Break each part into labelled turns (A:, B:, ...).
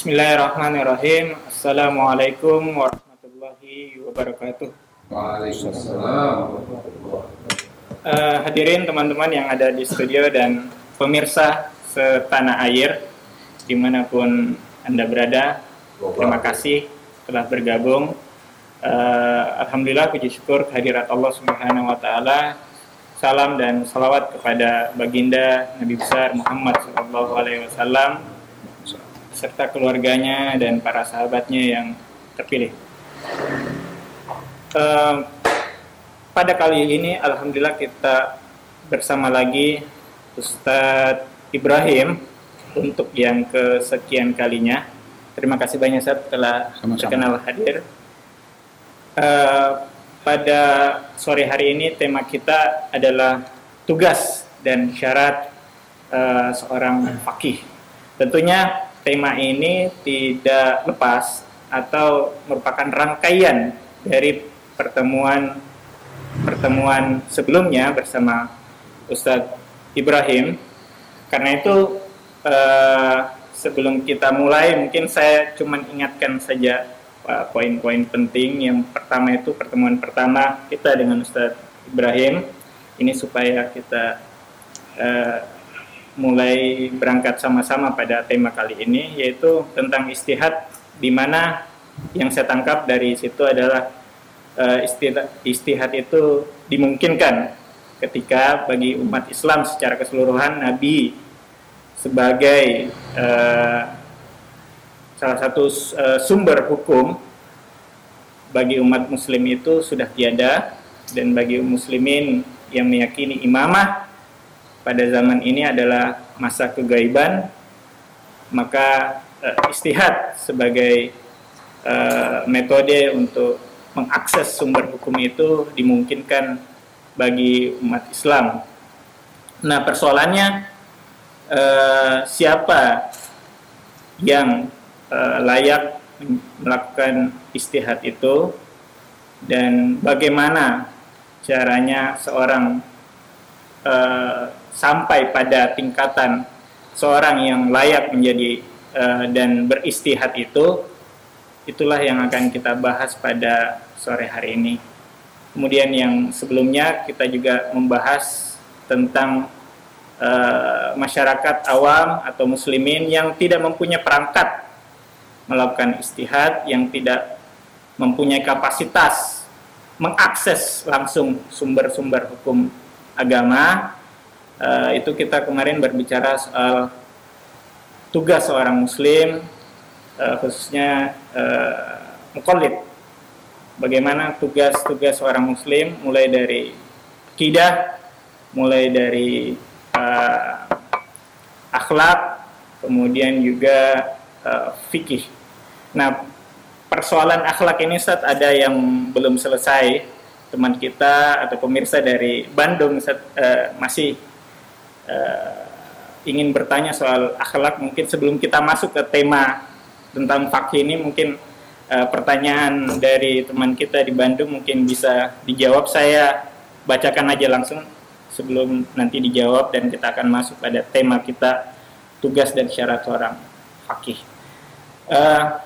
A: Bismillahirrahmanirrahim. Assalamualaikum warahmatullahi wabarakatuh.
B: Waalaikumsalam.
A: Uh, hadirin teman-teman yang ada di studio dan pemirsa setanah air di mana pun anda berada, terima kasih telah bergabung. Uh, Alhamdulillah puji syukur kehadirat Allah Subhanahu Wa Taala. Salam dan salawat kepada baginda Nabi besar Muhammad Sallallahu Alaihi Wasallam serta keluarganya dan para sahabatnya yang terpilih. Uh, pada kali ini Alhamdulillah kita bersama lagi Ustadz Ibrahim untuk yang kesekian kalinya. Terima kasih banyak Ustadz telah terkenal hadir. Uh, pada sore hari ini tema kita adalah tugas dan syarat uh, seorang fakih. Tentunya tema ini tidak lepas atau merupakan rangkaian dari pertemuan pertemuan sebelumnya bersama Ustadz Ibrahim. Karena itu uh, sebelum kita mulai mungkin saya cuma ingatkan saja poin-poin penting. Yang pertama itu pertemuan pertama kita dengan Ustadz Ibrahim. Ini supaya kita uh, mulai berangkat sama-sama pada tema kali ini yaitu tentang istihad di mana yang saya tangkap dari situ adalah uh, istihad itu dimungkinkan ketika bagi umat Islam secara keseluruhan Nabi sebagai uh, salah satu uh, sumber hukum bagi umat muslim itu sudah tiada dan bagi muslimin yang meyakini imamah pada zaman ini adalah masa kegaiban maka uh, istihad sebagai uh, metode untuk mengakses sumber hukum itu dimungkinkan bagi umat Islam. Nah, persoalannya eh, siapa yang eh, layak melakukan istihad itu dan bagaimana caranya seorang eh, sampai pada tingkatan seorang yang layak menjadi eh, dan beristihad itu itulah yang akan kita bahas pada sore hari ini. Kemudian yang sebelumnya kita juga membahas tentang uh, masyarakat awam atau muslimin yang tidak mempunyai perangkat melakukan istihad, yang tidak mempunyai kapasitas mengakses langsung sumber-sumber hukum agama. Uh, itu kita kemarin berbicara soal tugas seorang muslim uh, khususnya uh, mukallid bagaimana tugas-tugas seorang muslim mulai dari kidah mulai dari uh, akhlak kemudian juga uh, fikih. Nah persoalan akhlak ini saat ada yang belum selesai. Teman kita atau pemirsa dari Bandung uh, masih uh, ingin bertanya soal akhlak mungkin sebelum kita masuk ke tema tentang fakih ini mungkin uh, pertanyaan dari teman kita di Bandung mungkin bisa dijawab saya bacakan aja langsung sebelum nanti dijawab dan kita akan masuk pada tema kita tugas dan syarat seorang fakih. Uh,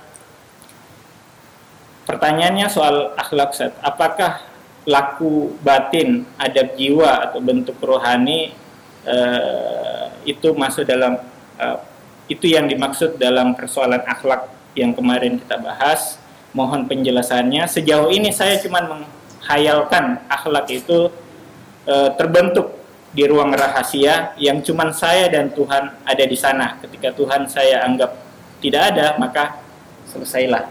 A: pertanyaannya soal akhlak set. Apakah laku batin, adab jiwa atau bentuk rohani uh, itu masuk dalam uh, itu yang dimaksud dalam persoalan akhlak yang kemarin kita bahas. Mohon penjelasannya. Sejauh ini saya cuma menghayalkan akhlak itu e, terbentuk di ruang rahasia yang cuma saya dan Tuhan ada di sana. Ketika Tuhan saya anggap tidak ada, maka selesailah.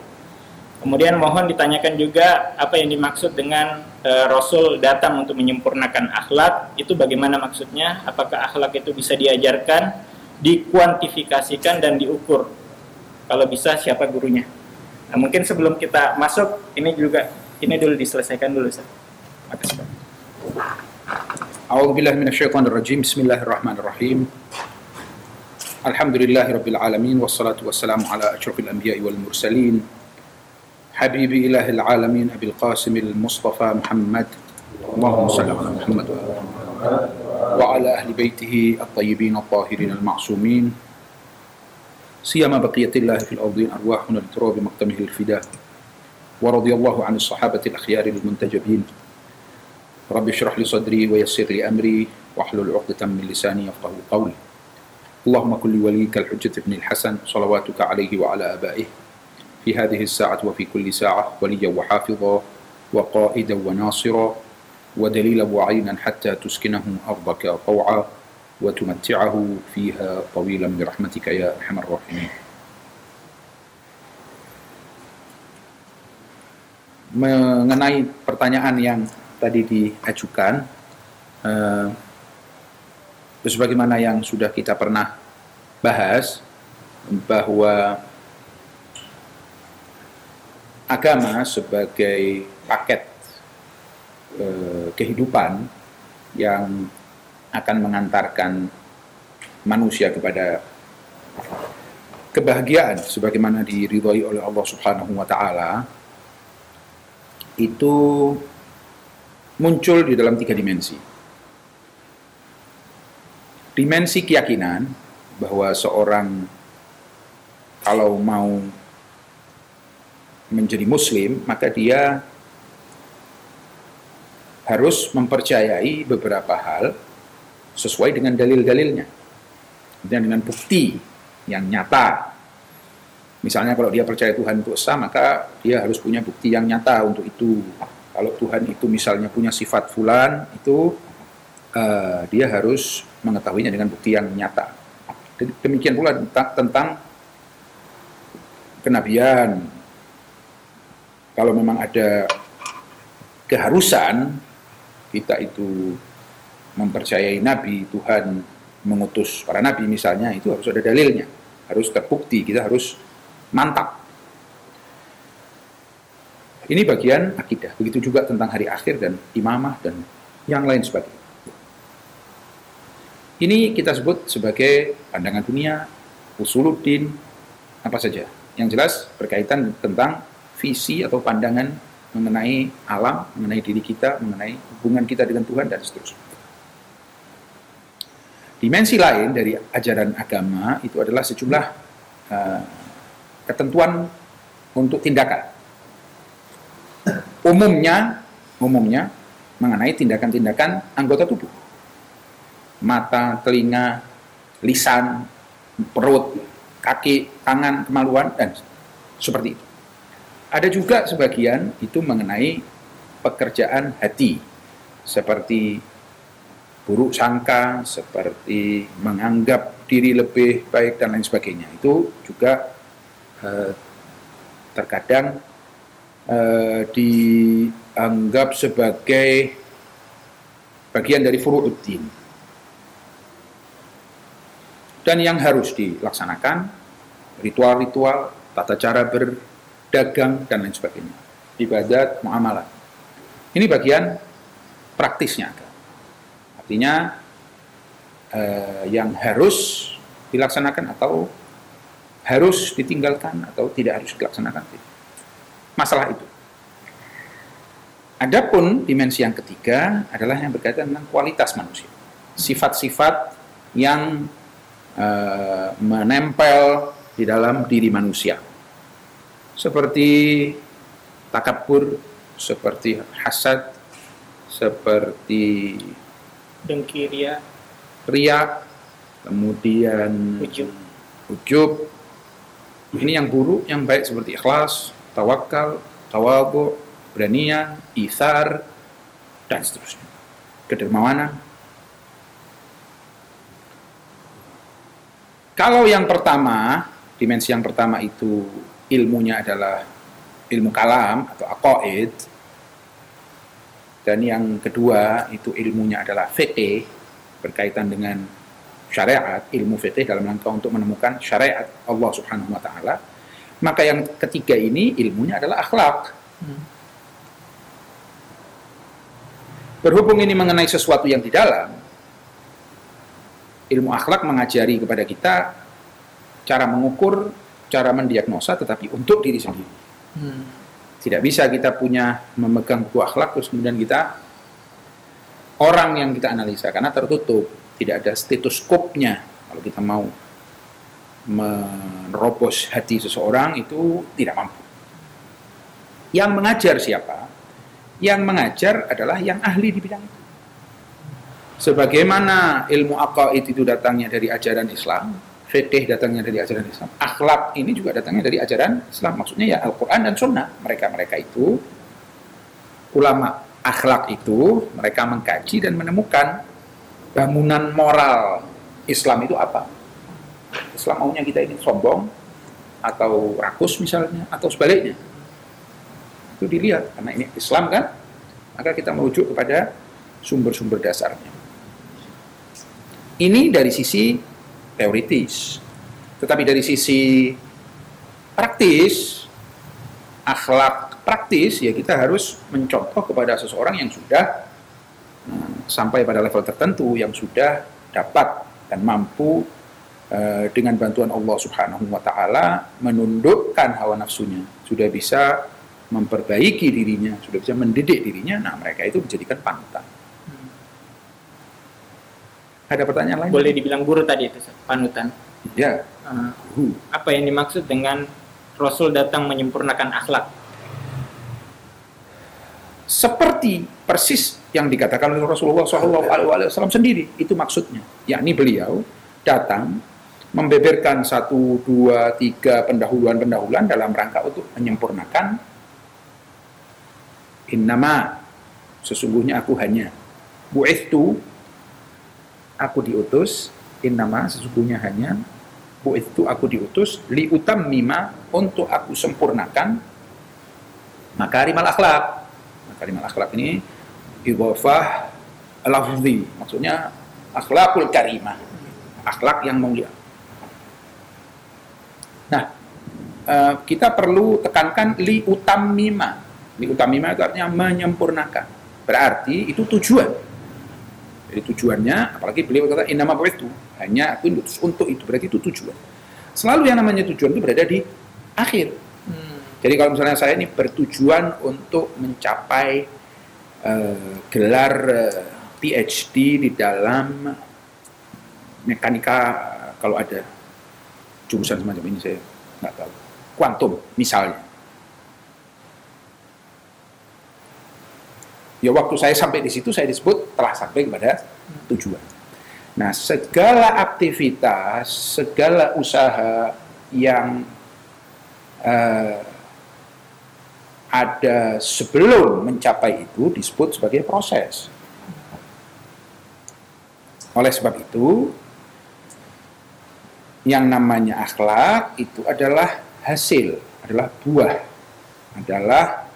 A: Kemudian mohon ditanyakan juga apa yang dimaksud dengan e, Rasul datang untuk menyempurnakan akhlak. Itu bagaimana maksudnya? Apakah akhlak itu bisa diajarkan? dikuantifikasikan dan diukur. Kalau bisa siapa gurunya. Nah, mungkin sebelum kita masuk ini juga ini dulu diselesaikan dulu Ustaz. Makasih
B: wassalamu ala asyrafil anbiya'i wal mursalin. Habibi ilahil alamin Abil Qasim al-Mustafa Muhammad. Allahumma salli ala Muhammad wa ala وعلى أهل بيته الطيبين الطاهرين المعصومين. سيما بقية الله في الأرضين أرواحنا لتراب مقتمه الفداء. ورضي الله عن الصحابة الأخيار المنتجبين. رب اشرح لي صدري ويسر لي أمري واحلل عقدة من لساني يفقه قولي. اللهم كن لوليك الحجة بن الحسن صلواتك عليه وعلى آبائه. في هذه الساعة وفي كل ساعة وليا وحافظا وقائدا وناصرا ودليلا وعينا حتى تسكنه أرضك طوعا وتمتعه فيها طويلا برحمتك يا أرحم الراحمين mengenai pertanyaan yang tadi diajukan eh, sebagaimana yang sudah kita pernah bahas bahwa agama sebagai paket eh, kehidupan yang akan mengantarkan manusia kepada kebahagiaan sebagaimana diridhoi oleh Allah Subhanahu wa taala itu muncul di dalam tiga dimensi. Dimensi keyakinan bahwa seorang kalau mau menjadi muslim maka dia harus mempercayai beberapa hal sesuai dengan dalil-dalilnya dan dengan bukti yang nyata. Misalnya kalau dia percaya Tuhan itu esa, maka dia harus punya bukti yang nyata untuk itu. Kalau Tuhan itu misalnya punya sifat fulan, itu uh, dia harus mengetahuinya dengan bukti yang nyata. Demikian pula tentang kenabian. Kalau memang ada keharusan kita itu mempercayai nabi, Tuhan mengutus para nabi misalnya, itu harus ada dalilnya, harus terbukti, kita harus mantap. Ini bagian akidah, begitu juga tentang hari akhir dan imamah dan yang lain sebagainya. Ini kita sebut sebagai pandangan dunia, usuluddin, apa saja. Yang jelas berkaitan tentang visi atau pandangan mengenai alam, mengenai diri kita, mengenai hubungan kita dengan Tuhan dan seterusnya. Dimensi lain dari ajaran agama itu adalah sejumlah uh, ketentuan untuk tindakan. Umumnya, umumnya mengenai tindakan-tindakan anggota tubuh. Mata, telinga, lisan, perut, kaki, tangan, kemaluan, dan seperti itu. Ada juga sebagian itu mengenai pekerjaan hati, seperti buruk sangka, seperti menganggap diri lebih baik dan lain sebagainya. Itu juga eh, terkadang eh, dianggap sebagai bagian dari furu'uddin. Dan yang harus dilaksanakan ritual-ritual, tata cara berdagang dan lain sebagainya. Ibadat, muamalah. Ini bagian praktisnya Artinya eh, yang harus dilaksanakan atau harus ditinggalkan atau tidak harus dilaksanakan. Masalah itu. Adapun dimensi yang ketiga adalah yang berkaitan dengan kualitas manusia. Sifat-sifat yang uh, menempel di dalam diri manusia. Seperti takabur, seperti hasad, seperti
A: dengki ria.
B: ria kemudian
A: ujub.
B: ujub. Ini yang buruk yang baik seperti ikhlas tawakal tawabu beranian isar dan seterusnya. Kedermawanan. Kalau yang pertama dimensi yang pertama itu ilmunya adalah ilmu kalam atau aqaid dan yang kedua itu ilmunya adalah fikih berkaitan dengan syariat, ilmu fikih dalam rangka untuk menemukan syariat Allah Subhanahu wa taala. Maka yang ketiga ini ilmunya adalah akhlak. Hmm. Berhubung ini mengenai sesuatu yang di dalam, ilmu akhlak mengajari kepada kita cara mengukur, cara mendiagnosa tetapi untuk diri sendiri. Hmm. Tidak bisa kita punya memegang buku akhlak terus kemudian kita orang yang kita analisa karena tertutup, tidak ada stetoskopnya kalau kita mau menerobos hati seseorang itu tidak mampu. Yang mengajar siapa? Yang mengajar adalah yang ahli di bidang itu. Sebagaimana ilmu aqaid itu datangnya dari ajaran Islam, fikih datangnya dari ajaran Islam, akhlak ini juga datangnya dari ajaran Islam. Maksudnya ya Al-Quran dan Sunnah. Mereka-mereka itu, ulama akhlak itu, mereka mengkaji dan menemukan bangunan moral Islam itu apa. Islam maunya kita ini sombong, atau rakus misalnya, atau sebaliknya. Itu dilihat, karena ini Islam kan, maka kita merujuk kepada sumber-sumber dasarnya. Ini dari sisi teoritis. Tetapi dari sisi praktis, akhlak praktis, ya kita harus mencontoh kepada seseorang yang sudah hmm, sampai pada level tertentu, yang sudah dapat dan mampu uh, dengan bantuan Allah Subhanahu wa taala menundukkan hawa nafsunya, sudah bisa memperbaiki dirinya, sudah bisa mendidik dirinya. Nah, mereka itu dijadikan panutan. Ada pertanyaan lain?
A: Boleh dibilang guru tadi itu, panutan.
B: Ya.
A: Uh, apa yang dimaksud dengan Rasul datang menyempurnakan akhlak?
B: Seperti persis yang dikatakan oleh Rasulullah SAW sendiri, itu maksudnya. Yakni beliau datang membeberkan satu, dua, tiga pendahuluan-pendahuluan dalam rangka untuk menyempurnakan innama sesungguhnya aku hanya bu'ithtu aku diutus innama sesungguhnya hanya bu itu aku diutus li utam mima untuk aku sempurnakan makarimal akhlak. Makarimal akhlak ini idhofah lafzi maksudnya akhlakul karimah akhlak yang mulia. Nah eh, kita perlu tekankan li utam mima li utam mima itu artinya menyempurnakan. Berarti itu tujuan jadi tujuannya, apalagi beliau kata inama itu hanya aku untuk itu berarti itu tujuan. Selalu yang namanya tujuan itu berada di akhir. Hmm. Jadi kalau misalnya saya ini bertujuan untuk mencapai uh, gelar uh, eh, PhD di dalam mekanika kalau ada jurusan semacam ini saya nggak tahu kuantum misalnya ya waktu saya sampai di situ saya disebut telah sampai kepada tujuan. Nah, segala aktivitas, segala usaha yang uh, ada sebelum mencapai itu disebut sebagai proses. Oleh sebab itu, yang namanya akhlak itu adalah hasil, adalah buah, adalah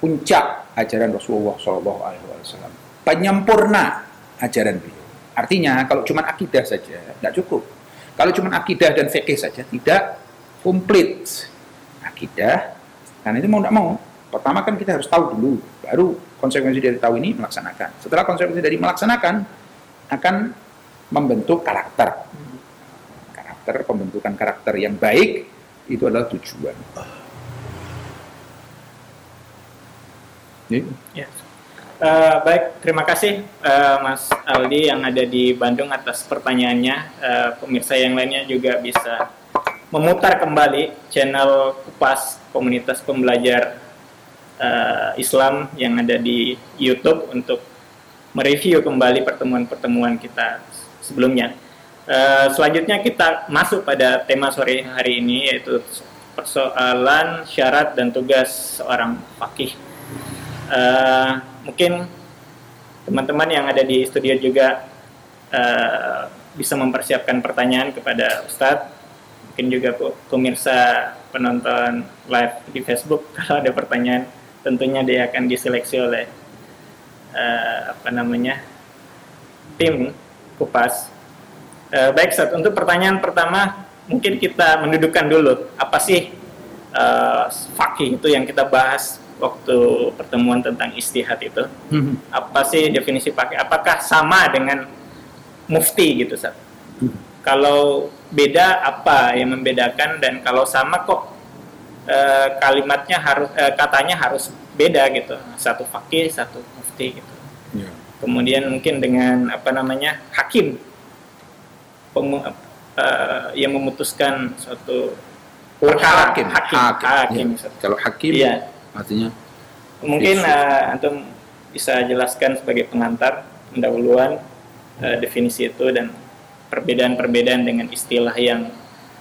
B: puncak ajaran Rasulullah Shallallahu Alaihi Wasallam. Penyempurna ajaran beliau. Artinya kalau cuma akidah saja tidak cukup. Kalau cuma akidah dan fikih saja tidak komplit akidah. Karena itu mau tidak mau. Pertama kan kita harus tahu dulu, baru konsekuensi dari tahu ini melaksanakan. Setelah konsekuensi dari melaksanakan akan membentuk karakter. Karakter pembentukan karakter yang baik itu adalah tujuan.
A: Ya. Uh, baik, terima kasih uh, Mas Aldi yang ada di Bandung atas pertanyaannya. Uh, pemirsa yang lainnya juga bisa memutar kembali channel Kupas Komunitas Pembelajar uh, Islam yang ada di YouTube untuk mereview kembali pertemuan-pertemuan kita sebelumnya. Uh, selanjutnya kita masuk pada tema sore hari ini yaitu persoalan syarat dan tugas seorang fakih uh, mungkin teman-teman yang ada di studio juga uh, bisa mempersiapkan pertanyaan kepada Ustadz. Mungkin juga pemirsa penonton live di Facebook kalau ada pertanyaan tentunya dia akan diseleksi oleh uh, apa namanya tim kupas. Uh, baik Ustadz untuk pertanyaan pertama mungkin kita mendudukkan dulu. Apa sih uh, fakih itu yang kita bahas waktu pertemuan tentang istihad itu hmm. apa sih definisi pakai apakah sama dengan mufti gitu Sat? Hmm. kalau beda apa yang membedakan dan kalau sama kok e, kalimatnya harus e, katanya harus beda gitu satu fakih satu mufti gitu yeah. kemudian mungkin dengan apa namanya hakim Pemu, eh, yang memutuskan suatu
B: Oh,
A: perkara.
B: hakim,
A: hakim, hakim,
B: Ya.
A: Ustaz.
B: Kalau hakim
A: Iya.
B: Artinya
A: Mungkin eh, antum bisa jelaskan sebagai pengantar pendahuluan eh, definisi itu dan perbedaan-perbedaan dengan istilah yang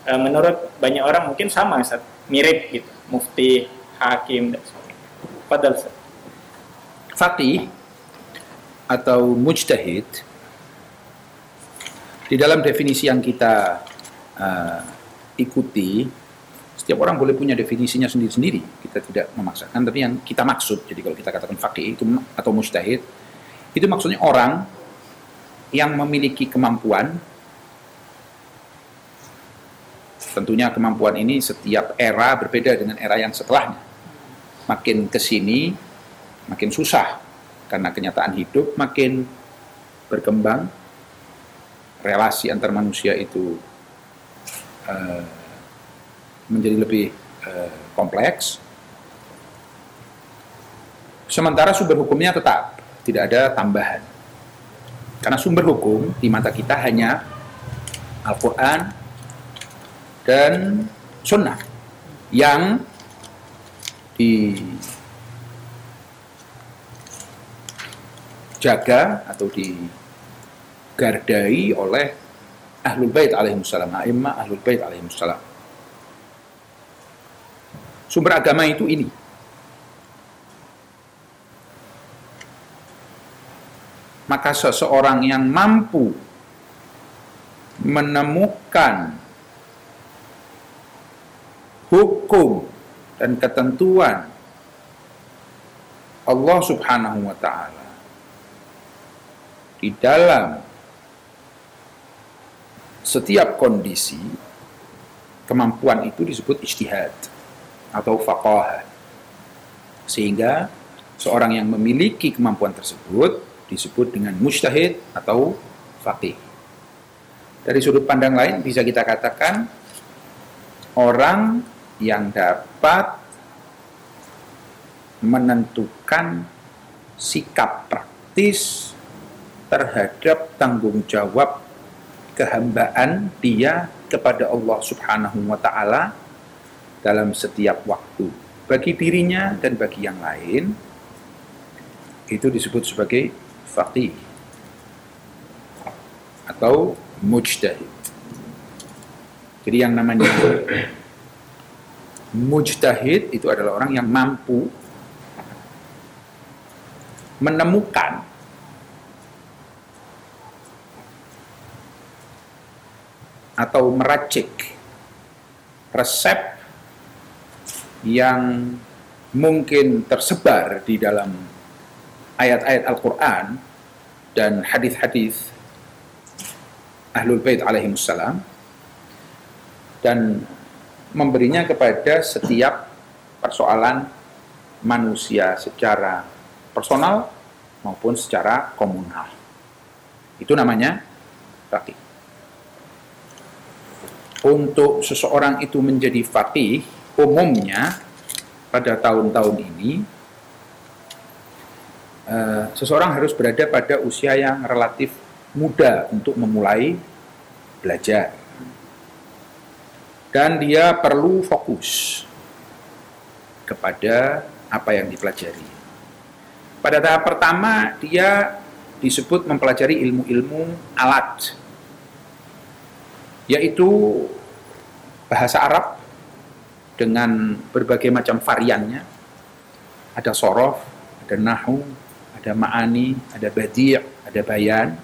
A: eh, menurut banyak orang mungkin sama Ustaz, mirip gitu, mufti, hakim dan sebagainya. Padahal Ustaz.
B: faqih atau mujtahid di dalam definisi yang kita uh, ikuti setiap orang boleh punya definisinya sendiri-sendiri. Kita tidak memaksakan tapi yang kita maksud jadi kalau kita katakan faqih itu atau mujtahid itu maksudnya orang yang memiliki kemampuan tentunya kemampuan ini setiap era berbeda dengan era yang setelahnya. Makin ke sini makin susah karena kenyataan hidup makin berkembang relasi antar manusia itu eh, menjadi lebih eh, kompleks sementara sumber hukumnya tetap tidak ada tambahan karena sumber hukum di mata kita hanya Al-Quran dan Sunnah yang dijaga atau digardai oleh Ahlul Bait alaihimussalam, a'immah Ahlul Bait alaihimussalam. Sumber agama itu ini. Maka seseorang yang mampu menemukan hukum dan ketentuan Allah Subhanahu wa taala di dalam setiap kondisi kemampuan itu disebut ijtihad atau faqaha. Sehingga seorang yang memiliki kemampuan tersebut disebut dengan mujtahid atau faqih. Dari sudut pandang lain bisa kita katakan orang yang dapat menentukan sikap praktis terhadap tanggung jawab kehambaan dia kepada Allah Subhanahu wa taala dalam setiap waktu bagi dirinya dan bagi yang lain itu disebut sebagai faqih atau mujtahid. Jadi yang namanya mujtahid itu adalah orang yang mampu menemukan atau meracik resep yang mungkin tersebar di dalam ayat-ayat Al-Quran dan hadis-hadis Ahlul Bait alaihimussalam dan memberinya kepada setiap persoalan manusia secara personal maupun secara komunal. Itu namanya faqih. Untuk seseorang itu menjadi faqih, umumnya pada tahun-tahun ini eh, seseorang harus berada pada usia yang relatif muda untuk memulai belajar. Dan dia perlu fokus kepada apa yang dipelajari. Pada tahap pertama dia disebut mempelajari ilmu-ilmu alat, yaitu bahasa Arab dengan berbagai macam variannya. Ada sorof, ada nahu, ada ma'ani, ada badi', ada bayan,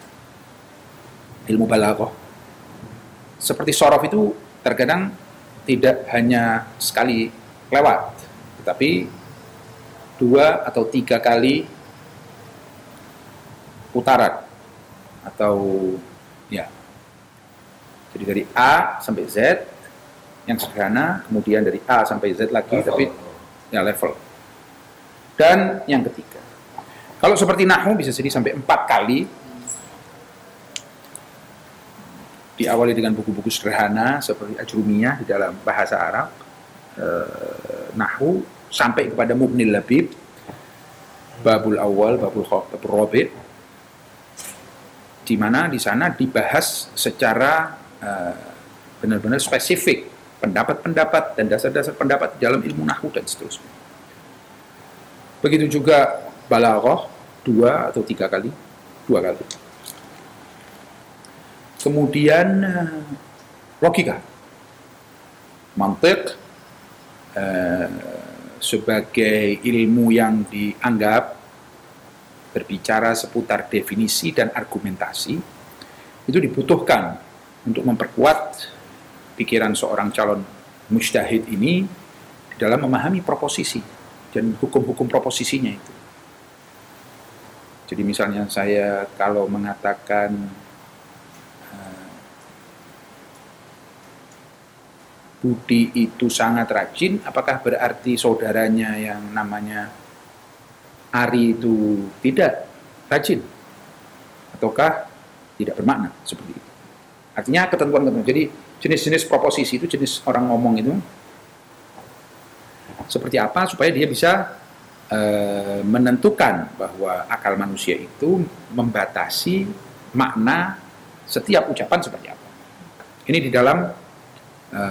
B: ilmu balaghah. Seperti sorof itu terkadang tidak hanya sekali lewat, tetapi dua atau tiga kali putaran atau ya. Jadi dari A sampai Z yang sederhana, kemudian dari A sampai Z lagi,
C: Level.
B: tapi ya level. Dan yang ketiga, kalau seperti nahu bisa jadi sampai empat kali diawali dengan buku-buku sederhana seperti Ajrumiyah di dalam bahasa Arab, eh, Nahu sampai kepada Mubnil Labib, Babul Awal, Babul Rabi, di mana di sana dibahas secara eh, benar-benar spesifik pendapat-pendapat dan dasar-dasar pendapat dalam ilmu nahu dan seterusnya. Begitu juga balaghah dua atau tiga kali, dua kali. Kemudian eh, logika, mantik eh, sebagai ilmu yang dianggap berbicara seputar definisi dan argumentasi itu dibutuhkan untuk memperkuat pikiran seorang calon mujtahid ini dalam memahami proposisi dan hukum-hukum proposisinya itu. Jadi misalnya saya kalau mengatakan uh, Budi itu sangat rajin, apakah berarti saudaranya yang namanya Ari itu tidak rajin? Ataukah tidak bermakna seperti itu? Artinya ketentuan-ketentuan. Jadi jenis-jenis proposisi itu jenis orang ngomong itu seperti apa supaya dia bisa e, menentukan bahwa akal manusia itu membatasi makna setiap ucapan seperti apa. Ini di dalam e,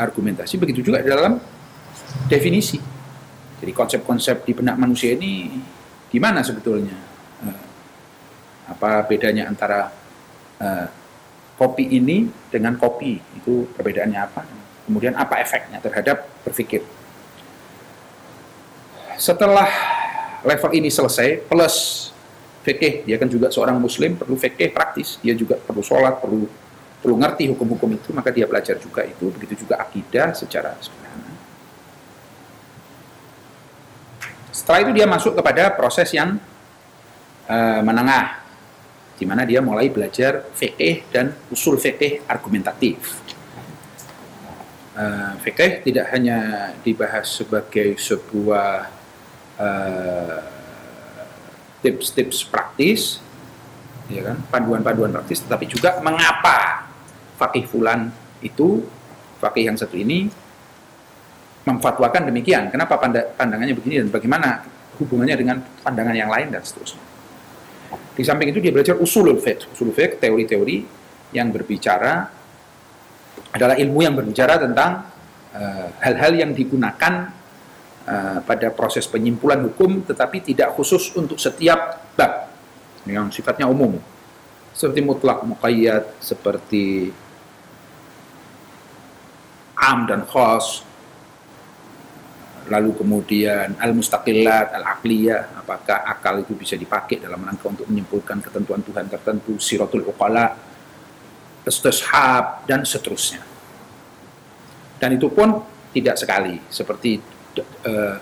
B: argumentasi begitu juga di dalam definisi. Jadi konsep-konsep di benak manusia ini gimana sebetulnya? E, apa bedanya antara kopi ini dengan kopi itu perbedaannya apa? Kemudian apa efeknya terhadap berpikir? Setelah level ini selesai plus fikih dia kan juga seorang muslim perlu fikih praktis. Dia juga perlu sholat perlu perlu ngerti hukum-hukum itu maka dia belajar juga itu begitu juga akidah secara sederhana. Setelah itu dia masuk kepada proses yang uh, menengah di mana dia mulai belajar fikih dan usul fikih argumentatif. Uh, fikih tidak hanya dibahas sebagai sebuah uh, tips-tips praktis, ya kan, panduan-panduan praktis, tetapi juga mengapa fakih fulan itu, fakih yang satu ini memfatwakan demikian. Kenapa pandangannya begini dan bagaimana hubungannya dengan pandangan yang lain dan seterusnya. Di samping itu dia belajar usulul fiqh. Usulul fiqh teori-teori yang berbicara adalah ilmu yang berbicara tentang eh, hal-hal uh, yang digunakan uh, pada proses penyimpulan hukum tetapi tidak khusus untuk setiap bab yang sifatnya umum. Seperti mutlak muqayyad, seperti am dan khas, lalu kemudian al-mustaqillat, al-aqliyah, apakah akal itu bisa dipakai dalam rangka untuk menyimpulkan ketentuan Tuhan tertentu, siratul uqala, istishab, dan seterusnya. Dan itu pun tidak sekali, seperti uh,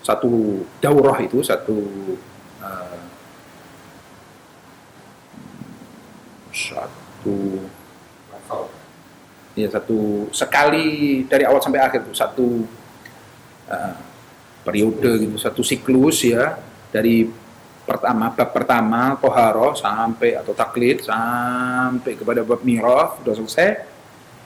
B: satu daurah itu, satu uh, satu ya satu sekali dari awal sampai akhir itu satu uh, periode gitu satu siklus ya dari pertama bab pertama koharo sampai atau taklid sampai kepada bab miraf sudah selesai.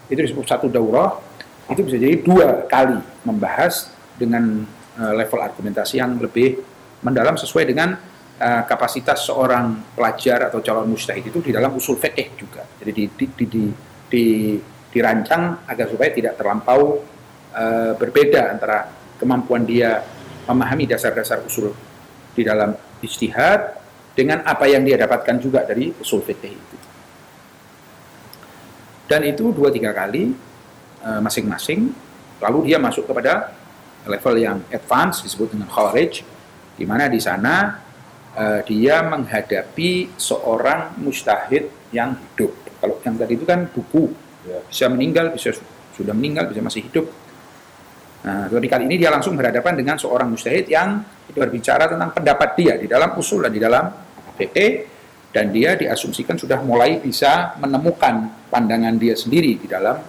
B: Itu disebut satu daurah. Itu bisa jadi dua kali membahas dengan uh, level argumentasi yang lebih mendalam sesuai dengan uh, kapasitas seorang pelajar atau calon mustahid itu di dalam usul fikih juga. Jadi di, di, di, di, di dirancang agar supaya tidak terlampau uh, berbeda antara kemampuan dia memahami dasar-dasar usul di dalam istihad dengan apa yang dia dapatkan juga dari usul fikih itu. Dan itu dua tiga kali eh, masing-masing, lalu dia masuk kepada level yang advance disebut dengan khawarij, di mana di sana uh, dia menghadapi seorang mustahid yang hidup. Kalau yang tadi itu kan buku, ya, bisa meninggal, bisa sudah meninggal, bisa masih hidup Nah, kali ini dia langsung berhadapan dengan seorang mustahid yang berbicara tentang pendapat dia di dalam usul dan di dalam PP dan dia diasumsikan sudah mulai bisa menemukan pandangan dia sendiri di dalam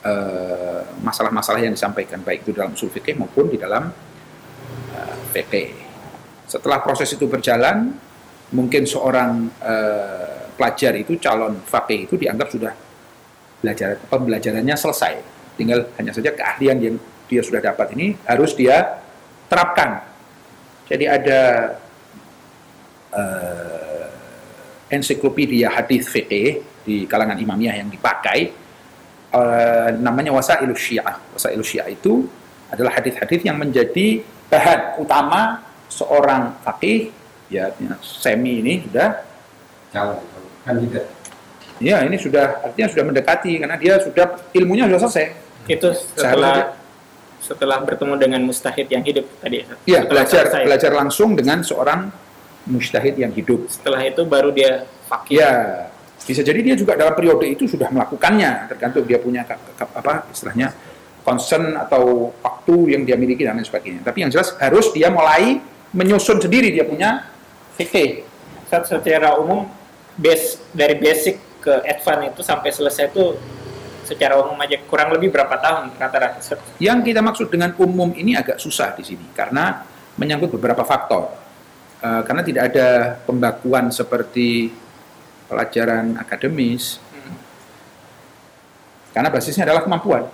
B: eh, masalah-masalah uh, yang disampaikan baik itu dalam usul fikih maupun di dalam uh, PP. Setelah proses itu berjalan, mungkin seorang uh, pelajar itu calon fakih itu dianggap sudah belajar pembelajarannya selesai. Tinggal hanya saja keahlian yang dia sudah dapat ini harus dia terapkan. Jadi ada uh, ensiklopedia hadis fikih di kalangan imamiyah yang dipakai eh, namanya wasailus syiah. Wasailus syiah itu adalah hadis-hadis yang menjadi bahan utama seorang fakih ya semi ini sudah
C: calon kandidat
B: ya ini sudah artinya sudah mendekati karena dia sudah ilmunya sudah selesai.
A: Itu
B: Seharusnya
A: setelah setelah bertemu dengan mustahid yang hidup tadi.
B: Iya,
A: Setelah
B: belajar
A: selesai.
B: belajar langsung dengan seorang mujtahid yang hidup.
A: Setelah itu baru dia fakih.
B: Ya, bisa jadi dia juga dalam periode itu sudah melakukannya, tergantung dia punya apa istilahnya concern atau waktu yang dia miliki dan lain sebagainya. Tapi yang jelas harus dia mulai menyusun sendiri dia punya fikih.
A: Secara umum base dari basic ke advance itu sampai selesai itu secara umum aja kurang lebih berapa tahun rata-rata
B: Yang kita maksud dengan umum ini agak susah di sini karena menyangkut beberapa faktor. Eh, karena tidak ada pembakuan seperti pelajaran akademis, karena basisnya adalah kemampuan.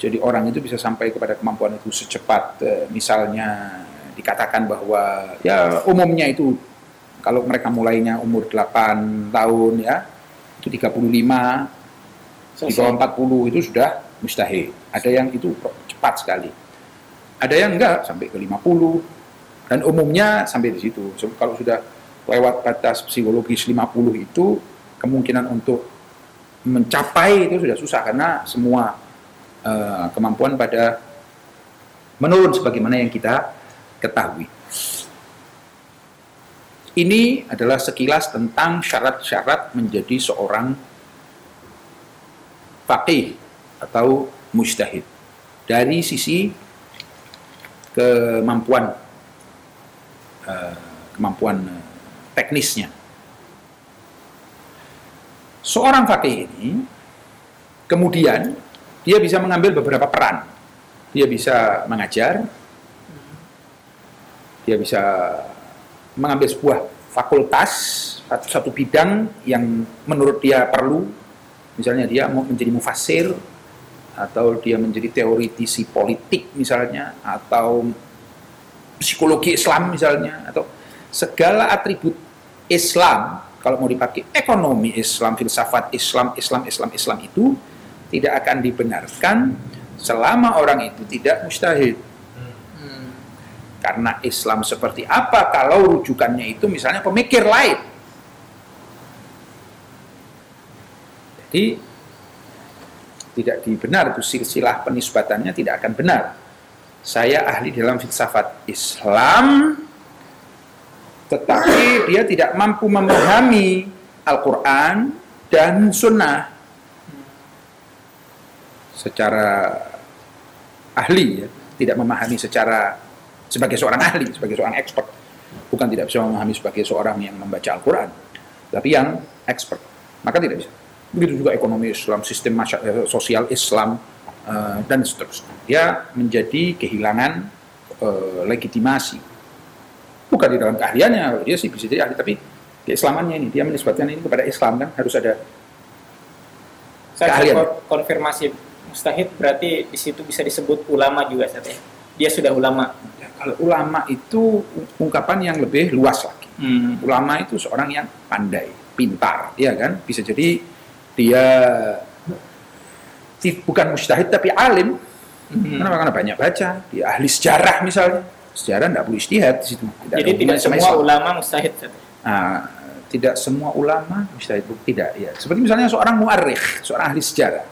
B: Jadi orang itu bisa sampai kepada kemampuan itu secepat eh, misalnya dikatakan bahwa ya umumnya itu kalau mereka mulainya umur 8 tahun ya itu 35 di bawah 40 itu sudah mustahil. Ada yang itu cepat sekali. Ada yang enggak sampai ke 50 dan umumnya sampai di situ. So, kalau sudah lewat batas psikologis 50 itu kemungkinan untuk mencapai itu sudah susah karena semua eh, kemampuan pada menurun sebagaimana yang kita ketahui. Ini adalah sekilas tentang syarat-syarat menjadi seorang faqih atau mujtahid dari sisi kemampuan eh, kemampuan eh, teknisnya. Seorang faqih ini kemudian dia bisa mengambil beberapa peran. Dia bisa mengajar, dia bisa mengambil sebuah fakultas satu, satu bidang yang menurut dia perlu misalnya dia mau menjadi mufasir atau dia menjadi teoritisi politik misalnya atau psikologi Islam misalnya atau segala atribut Islam kalau mau dipakai ekonomi Islam, filsafat Islam, Islam, Islam, Islam itu tidak akan dibenarkan selama orang itu tidak mustahid. Karena Islam seperti apa kalau rujukannya itu misalnya pemikir lain. Jadi tidak dibenar itu silsilah penisbatannya tidak akan benar. Saya ahli dalam filsafat Islam tetapi dia tidak mampu memahami Al-Quran dan Sunnah secara ahli ya, tidak memahami secara sebagai seorang ahli, sebagai seorang expert. Bukan tidak bisa memahami sebagai seorang yang membaca Al-Quran, tapi yang expert. Maka tidak bisa. Begitu juga ekonomi Islam, sistem sosial Islam, eh, dan seterusnya. Dia menjadi kehilangan eh, legitimasi. Bukan di dalam keahliannya, dia sih bisa jadi ahli, tapi keislamannya ini, dia menisbatkan ini kepada Islam kan, harus ada
A: Saya
B: Keahlian.
A: kon- konfirmasi mustahid berarti di situ bisa disebut ulama juga Ustaz, ya? Dia sudah ulama.
B: Ya, kalau ulama itu ungkapan yang lebih luas lagi.
A: Hmm.
B: Ulama itu seorang yang pandai, pintar, ya kan? Bisa jadi dia bukan mujtahid tapi alim.
A: Hmm.
B: Kenapa? Karena banyak baca. Dia ahli sejarah misalnya. Sejarah tidak perlu istihad di situ. Tidak
A: Jadi tidak semua
B: Islam.
A: ulama mustahid.
B: Nah, tidak semua ulama mujtahid tidak ya. Seperti misalnya seorang muarikh, seorang ahli sejarah.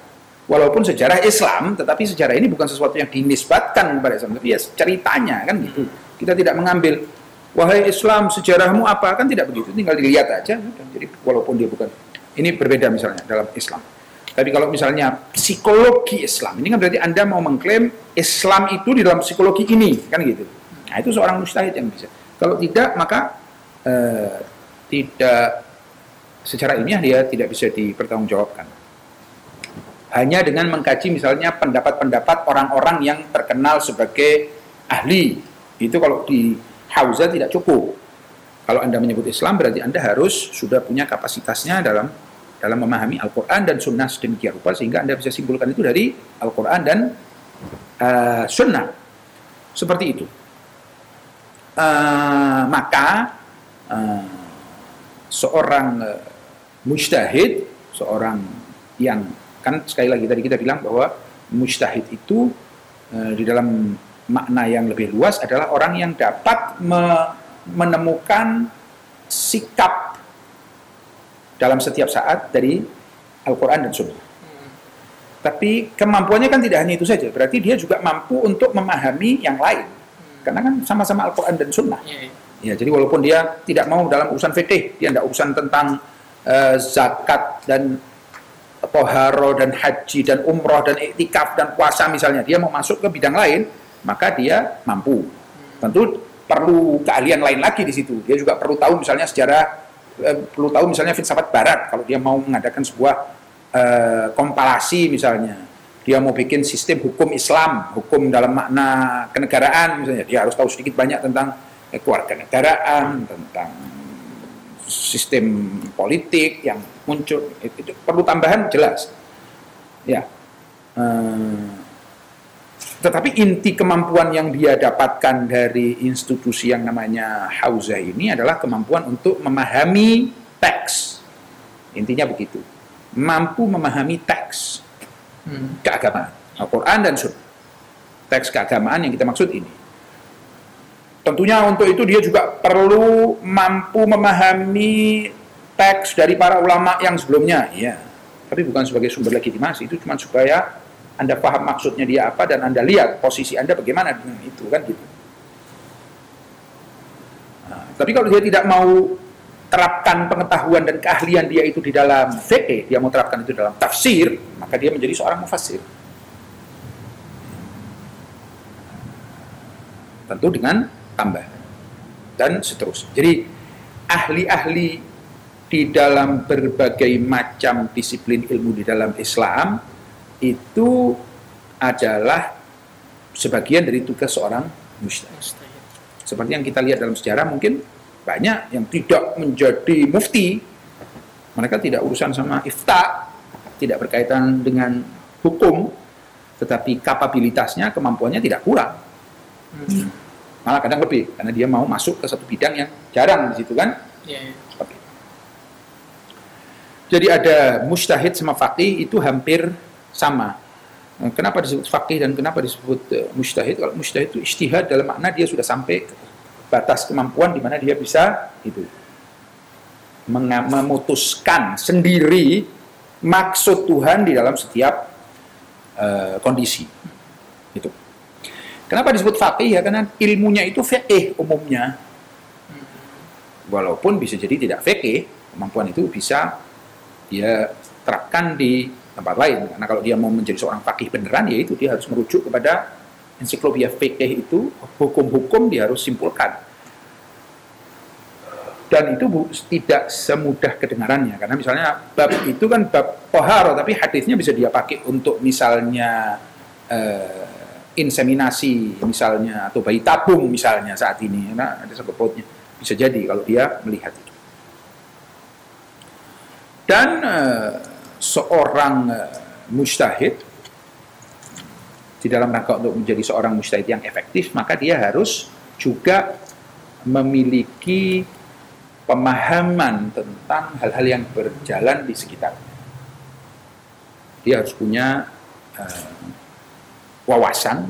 B: Walaupun sejarah Islam, tetapi sejarah ini bukan sesuatu yang dinisbatkan kepada Islam, tapi ya ceritanya kan gitu. Kita tidak mengambil wahai Islam sejarahmu apa kan tidak begitu, tinggal dilihat aja. Jadi walaupun dia bukan ini berbeda misalnya dalam Islam. Tapi kalau misalnya psikologi Islam, ini kan berarti Anda mau mengklaim Islam itu di dalam psikologi ini, kan gitu. Nah, itu seorang mustahid yang bisa. Kalau tidak, maka eh, tidak secara ilmiah dia tidak bisa dipertanggungjawabkan. Hanya dengan mengkaji misalnya pendapat-pendapat orang-orang yang terkenal sebagai ahli. Itu kalau di Hauza tidak cukup. Kalau Anda menyebut Islam berarti Anda harus sudah punya kapasitasnya dalam dalam memahami Al-Quran dan Sunnah sedemikian rupa sehingga Anda bisa simpulkan itu dari Al-Quran dan eh, Sunnah. Seperti itu. Eh, maka eh, seorang eh, mujtahid, seorang yang kan sekali lagi tadi kita bilang bahwa mujtahid itu eh, di dalam makna yang lebih luas adalah orang yang dapat me- menemukan sikap dalam setiap saat dari Al-Quran dan Sunnah. Tapi kemampuannya kan tidak hanya itu saja, berarti dia juga mampu untuk memahami yang lain. Karena kan sama-sama Al-Quran dan Sunnah.
A: Iya, iya.
B: Ya, jadi walaupun dia tidak mau dalam urusan fikih, dia tidak urusan tentang eh, zakat dan toharo dan haji dan umroh dan iktikaf dan puasa misalnya, dia mau masuk ke bidang lain, maka dia mampu. Tentu perlu keahlian lain lagi di situ. Dia juga perlu tahu misalnya sejarah, perlu tahu misalnya filsafat Barat kalau dia mau mengadakan sebuah eh, kompilasi misalnya. Dia mau bikin sistem hukum Islam, hukum dalam makna kenegaraan misalnya, dia harus tahu sedikit banyak tentang eh, kewarganegaraan, tentang sistem politik yang muncul itu, itu perlu tambahan jelas ya Eh, tetapi inti kemampuan yang dia dapatkan dari institusi yang namanya Hauzah ini adalah kemampuan untuk memahami teks. Intinya begitu. Mampu memahami teks.
A: Hmm.
B: keagamaan. Al-Quran dan Sunnah. Teks keagamaan yang kita maksud ini. Tentunya untuk itu dia juga perlu mampu memahami teks dari para ulama yang sebelumnya. Ya tapi bukan sebagai sumber legitimasi. Itu cuma supaya anda paham maksudnya dia apa dan anda lihat posisi anda bagaimana dengan itu kan gitu Nah, tapi kalau dia tidak mau terapkan pengetahuan dan keahlian dia itu di dalam fikih, dia mau terapkan itu dalam tafsir, maka dia menjadi seorang mufassir. Tentu dengan tambahan dan seterusnya. Jadi ahli-ahli di dalam berbagai macam disiplin ilmu di dalam Islam itu adalah sebagian dari tugas seorang.
A: Mustahil.
B: Seperti yang kita lihat dalam sejarah mungkin banyak yang tidak menjadi mufti. Mereka tidak urusan sama ifta, tidak berkaitan dengan hukum, tetapi kapabilitasnya, kemampuannya tidak kurang.
A: Hmm.
B: Malah kadang lebih, karena dia mau masuk ke satu bidang yang jarang di situ kan.
A: Iya, iya.
B: Jadi ada mustahid sama faqih itu hampir sama. Nah, Kenapa disebut faqih dan kenapa disebut eh, mustahid? Kalau mustahid itu istihad dalam makna dia sudah sampai batas kemampuan di mana dia bisa itu memutuskan sendiri maksud Tuhan di dalam setiap eh, kondisi. Itu. Kenapa disebut faqih ya? Karena ilmunya itu fiqih umumnya. Walaupun bisa jadi tidak fiqih, kemampuan itu bisa dia terapkan di tempat lain. Karena kalau dia mau menjadi seorang fakih beneran, ya itu dia harus merujuk kepada ensiklopedia fikih itu, hukum-hukum dia harus simpulkan. Dan itu bu, tidak semudah kedengarannya. Karena misalnya bab itu kan bab toharo, tapi hadisnya bisa dia pakai untuk misalnya eh, inseminasi misalnya, atau bayi tabung misalnya saat ini. Nah, ada pautnya. Bisa jadi kalau dia melihat itu. Dan eh, seorang eh, mujtahid di dalam rangka untuk menjadi seorang mujtahid yang efektif, maka dia harus juga memiliki pemahaman tentang hal-hal yang berjalan di sekitarnya. Dia harus punya eh, wawasan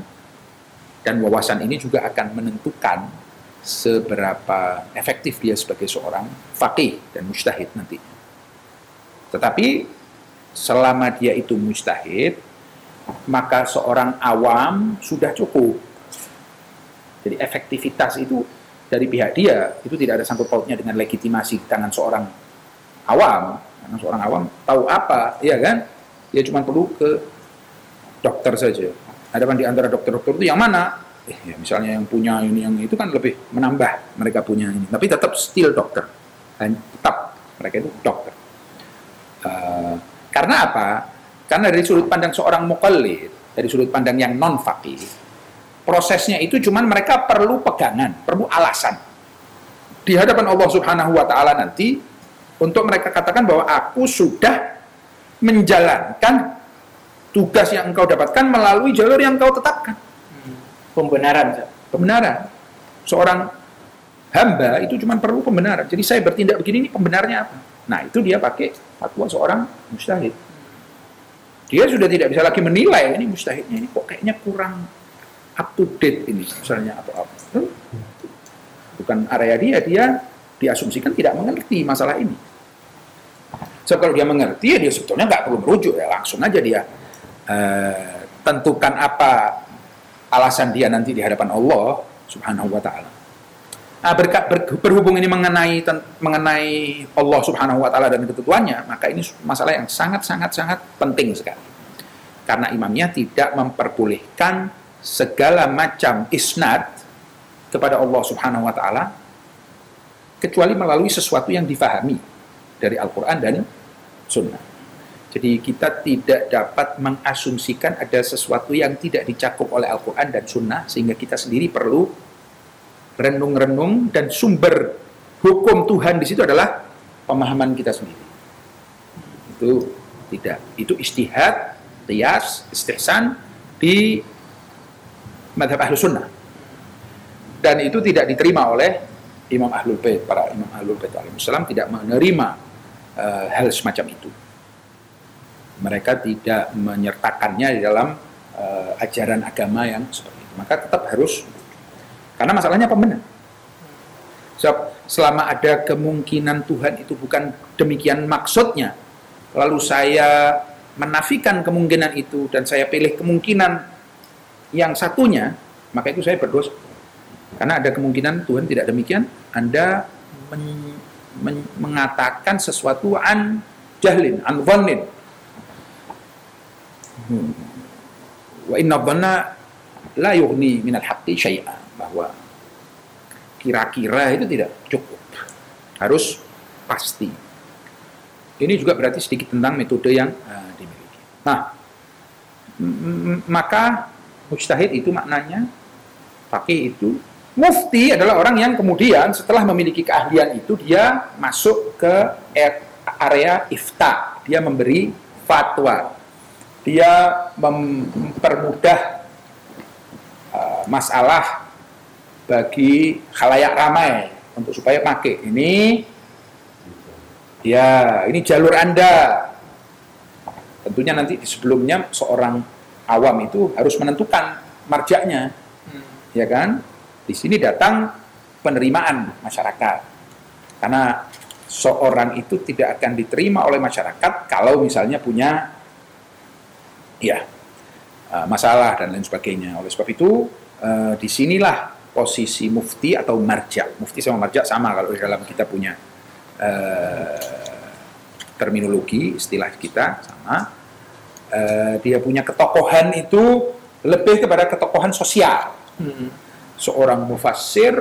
B: dan wawasan ini juga akan menentukan seberapa efektif dia sebagai seorang faqih dan mujtahid nanti. Tetapi selama dia itu mujtahid, maka seorang awam sudah cukup. Jadi efektivitas itu dari pihak dia itu tidak ada sangkut pautnya dengan legitimasi tangan seorang awam. Karena seorang awam tahu apa, ya kan? Dia cuma perlu ke dokter saja. Ada di antara dokter-dokter itu yang mana? Eh, ya misalnya yang punya ini yang itu kan lebih menambah mereka punya ini. Tapi tetap still dokter. Dan tetap mereka itu dokter. Eh, karena apa? Karena dari sudut pandang seorang mukallid, dari sudut pandang yang non faqih, prosesnya itu cuman mereka perlu pegangan, perlu alasan. Di hadapan Allah Subhanahu wa taala nanti untuk mereka katakan bahwa aku sudah menjalankan tugas yang engkau dapatkan melalui jalur yang engkau tetapkan.
A: Pembenaran.
B: Pembenaran. Seorang hamba itu cuma perlu pembenaran. Jadi saya bertindak begini ini pembenarnya apa? Nah, itu dia pakai fatwa seorang mujtahid. dia sudah tidak bisa lagi menilai ini mustahidnya ini kok kayaknya kurang up to date ini misalnya atau apa. Bukan area dia, dia diasumsikan tidak mengerti masalah ini. So kalau dia mengerti ya dia sebetulnya nggak perlu merujuk ya langsung aja dia eh, tentukan apa alasan dia nanti di hadapan Allah Subhanahu wa taala. Nah, berkat ber, berhubung ini mengenai ten, mengenai Allah Subhanahu wa taala dan ketentuannya, maka ini masalah yang sangat sangat sangat penting sekali. Karena imamnya tidak memperbolehkan segala macam isnad kepada Allah Subhanahu wa taala kecuali melalui sesuatu yang difahami dari Al-Qur'an dan sunnah. Jadi kita tidak dapat mengasumsikan ada sesuatu yang tidak dicakup oleh Al-Quran dan Sunnah sehingga kita sendiri perlu renung-renung dan sumber hukum Tuhan di situ adalah pemahaman kita sendiri. Itu tidak. Itu istihad, tias, istihsan di madhab ahlu sunnah. Dan itu tidak diterima oleh Imam Ahlul Bait, para Imam Ahlul Bait alaihissalam tidak menerima uh, hal semacam itu mereka tidak menyertakannya di dalam uh, ajaran agama yang seperti itu. Maka tetap harus karena masalahnya apa benar? So, selama ada kemungkinan Tuhan itu bukan demikian maksudnya, lalu saya menafikan kemungkinan itu dan saya pilih kemungkinan yang satunya, maka itu saya berdosa. Karena ada kemungkinan Tuhan tidak demikian, Anda men, men, mengatakan sesuatu an jahlin, an dhannin, Wa inna dhanna la yughni minal haqqi syai'a bahwa kira-kira itu tidak cukup. Harus pasti. Ini juga berarti sedikit tentang metode yang uh, dimiliki. Nah, maka mujtahid itu maknanya pakai itu mufti adalah orang yang kemudian setelah memiliki keahlian itu dia masuk ke area ifta dia memberi fatwa dia mempermudah uh, masalah bagi khalayak ramai untuk supaya pakai. Ini ya ini jalur anda. Tentunya nanti sebelumnya seorang awam itu harus menentukan marjaknya. Hmm. ya kan? Di sini datang penerimaan masyarakat. Karena seorang itu tidak akan diterima oleh masyarakat kalau misalnya punya ya masalah dan lain sebagainya. Oleh sebab itu uh, di sinilah posisi mufti atau marja. Mufti sama marja sama kalau di dalam kita punya uh, terminologi istilah kita sama. Uh, dia punya ketokohan itu lebih kepada ketokohan sosial. Hmm. Seorang mufassir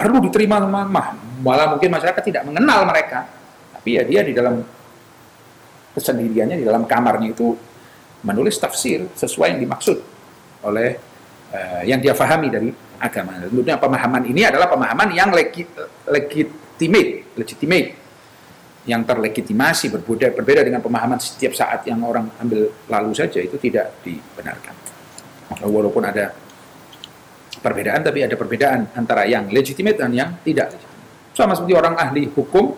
B: perlu diterima sama malah mungkin masyarakat tidak mengenal mereka. Tapi ya dia di dalam kesendiriannya di dalam kamarnya itu menulis tafsir sesuai yang dimaksud oleh uh, yang dia fahami dari agama. Tentunya pemahaman ini adalah pemahaman yang legit, legitimate, legitimate, yang terlegitimasi berbeda berbeda dengan pemahaman setiap saat yang orang ambil lalu saja itu tidak dibenarkan. Walaupun ada perbedaan, tapi ada perbedaan antara yang legitimate dan yang tidak Sama seperti orang ahli hukum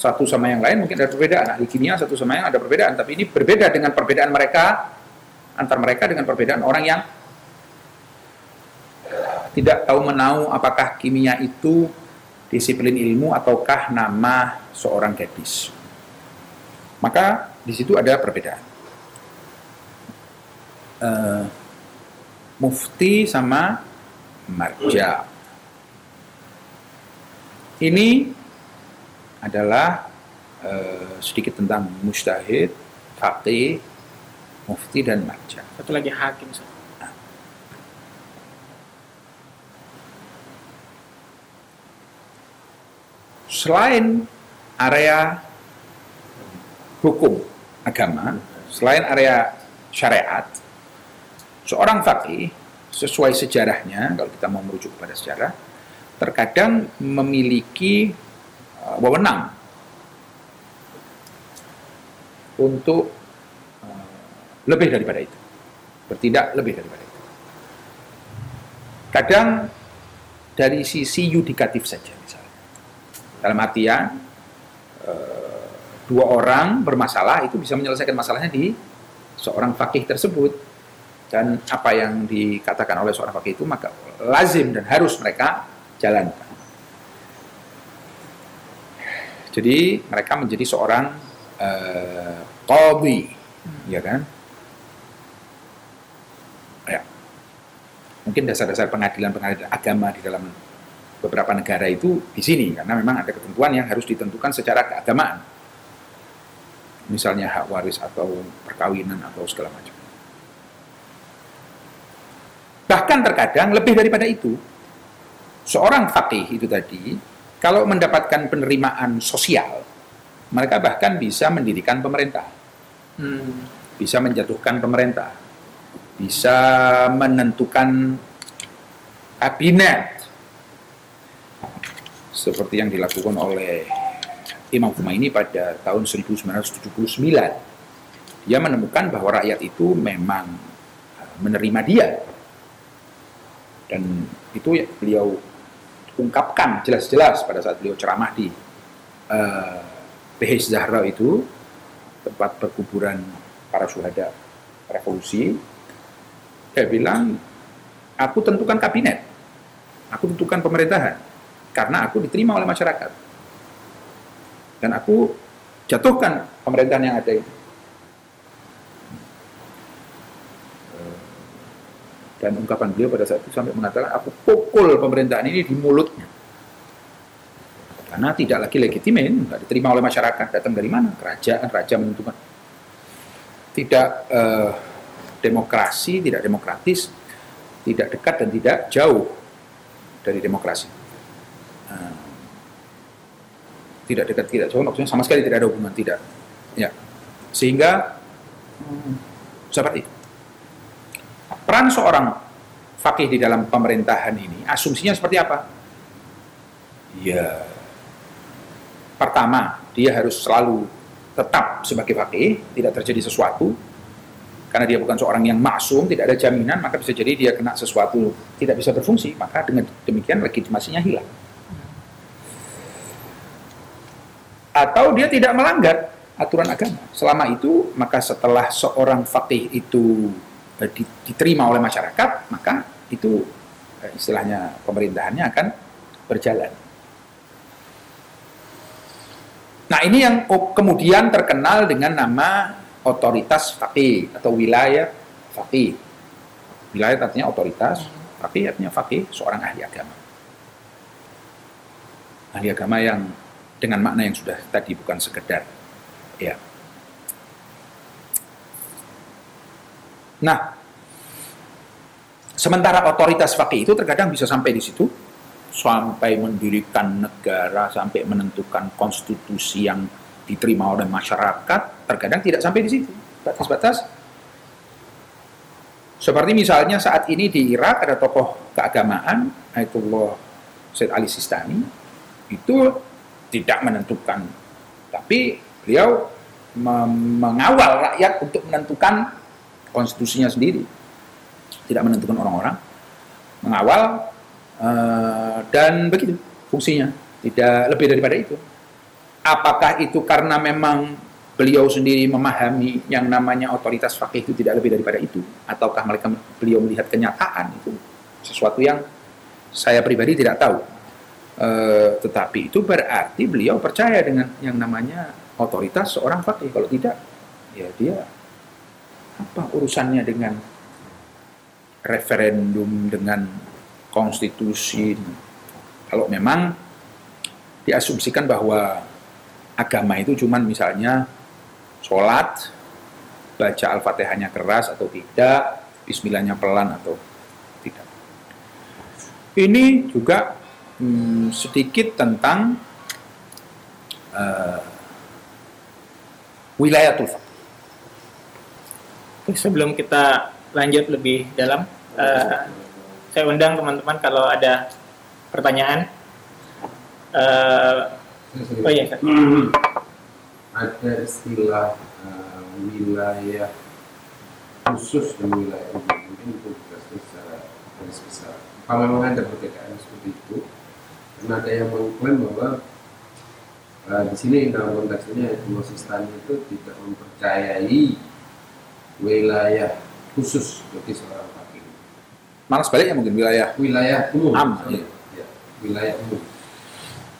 B: satu sama yang lain mungkin ada perbedaan ahli kimia satu sama yang ada perbedaan tapi ini berbeda dengan perbedaan mereka antar mereka dengan perbedaan orang yang tidak tahu menau apakah kimia itu disiplin ilmu ataukah nama seorang gadis maka di situ ada perbedaan uh, mufti sama marja ini adalah uh, sedikit tentang mustahid, faqih, mufti dan marja.
A: Satu lagi hakim.
B: Selain area hukum agama, selain area syariat, seorang faqih sesuai sejarahnya, kalau kita mau merujuk pada sejarah, terkadang memiliki uh, wewenang untuk uh, lebih daripada itu, bertindak lebih daripada itu. Kadang dari sisi yudikatif saja misalnya, dalam artian uh, dua orang bermasalah itu bisa menyelesaikan masalahnya di seorang fakih tersebut dan apa yang dikatakan oleh seorang fakih itu maka lazim dan harus mereka jalankan. Jadi mereka menjadi seorang uh, qadhi, ya kan? Ya. Mungkin dasar-dasar pengadilan-pengadilan agama di dalam beberapa negara itu di sini karena memang ada ketentuan yang harus ditentukan secara keagamaan. Misalnya hak waris atau perkawinan atau segala macam. Bahkan terkadang lebih daripada itu, seorang fakih itu tadi, kalau mendapatkan penerimaan sosial, mereka bahkan bisa mendirikan pemerintah. Hmm. Bisa menjatuhkan pemerintah. Bisa menentukan kabinet. Seperti yang dilakukan oleh Imam Khomeini pada tahun 1979. Dia menemukan bahwa rakyat itu memang menerima dia. Dan itu beliau ungkapkan jelas-jelas pada saat beliau ceramah di uh, Behes Zahra itu tempat perkuburan para syuhada revolusi. Dia bilang aku tentukan kabinet. Aku tentukan pemerintahan karena aku diterima oleh masyarakat dan aku jatuhkan pemerintahan yang ada itu Dan ungkapan beliau pada saat itu sampai mengatakan, aku pukul pemerintahan ini di mulutnya. Karena tidak lagi legitimen, tidak diterima oleh masyarakat. Datang dari mana? Kerajaan, raja menentukan. Tidak eh, demokrasi, tidak demokratis, tidak dekat dan tidak jauh dari demokrasi. Eh, tidak dekat, tidak jauh, maksudnya sama sekali tidak ada hubungan, tidak. Ya, sehingga hmm, seperti peran seorang fakih di dalam pemerintahan ini, asumsinya seperti apa? Ya, pertama, dia harus selalu tetap sebagai fakih, tidak terjadi sesuatu, karena dia bukan seorang yang maksum, tidak ada jaminan, maka bisa jadi dia kena sesuatu tidak bisa berfungsi, maka dengan demikian legitimasinya hilang. Atau dia tidak melanggar aturan agama. Selama itu, maka setelah seorang fakih itu Eh, diterima oleh masyarakat, maka itu eh, istilahnya pemerintahannya akan berjalan. Nah ini yang kemudian terkenal dengan nama otoritas fakih atau wilayah fakih. Wilayah artinya otoritas, fakih artinya fakih, seorang ahli agama. Ahli agama yang dengan makna yang sudah tadi bukan sekedar ya Nah, sementara otoritas fakih itu terkadang bisa sampai di situ, sampai mendirikan negara, sampai menentukan konstitusi yang diterima oleh masyarakat, terkadang tidak sampai di situ. Batas-batas. Seperti misalnya saat ini di Irak ada tokoh keagamaan, Ayatullah Said Ali Sistani, itu tidak menentukan, tapi beliau mengawal rakyat untuk menentukan konstitusinya sendiri. Tidak menentukan orang-orang. Mengawal uh, dan begitu fungsinya. Tidak lebih daripada itu. Apakah itu karena memang beliau sendiri memahami yang namanya otoritas fakih itu tidak lebih daripada itu? Ataukah mereka beliau melihat kenyataan itu? Sesuatu yang saya pribadi tidak tahu e, tetapi itu berarti beliau percaya dengan yang namanya otoritas seorang fakih kalau tidak ya dia apa urusannya dengan referendum, dengan konstitusi? Kalau memang diasumsikan bahwa agama itu cuma misalnya sholat, baca al-fatihahnya keras atau tidak, bismillahnya pelan atau tidak. Ini juga hmm, sedikit tentang uh, wilayatul faqih
A: sebelum kita lanjut lebih dalam, uh, saya undang teman-teman kalau ada pertanyaan. Uh, oh iya,
C: hmm. ada istilah uh, wilayah khusus dan wilayah umum mungkin itu secara garis besar. Kalau memang ada perbedaan seperti itu, karena ada yang mengklaim bahwa Eh, di sini dalam konteks ini Imam Sistani itu tidak mempercayai wilayah khusus bagi seorang fakir.
B: Malah sebaliknya mungkin wilayah
C: Wilayah umum.
B: Am,
C: sorry. Ya, wilayah umum.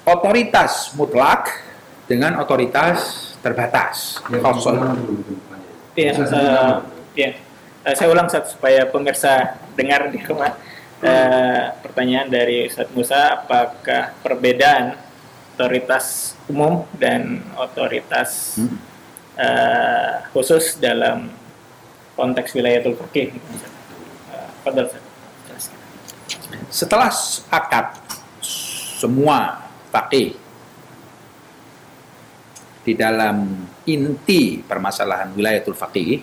B: otoritas mutlak dengan otoritas terbatas.
C: Ya?
A: Iya,
C: Bisa
A: eh,
C: sebenarnya.
A: ya. Eh, saya ulang Ustaz, supaya pemirsa dengar di rumah. Eh, pertanyaan dari Ustaz Musa, apakah perbedaan otoritas umum dan otoritas
B: Hmm.
A: eh, khusus dalam konteks? Uh, Ustaz. Jelaskan.
B: Setelah sepakat semua fakih di dalam inti permasalahan wilayatul faqih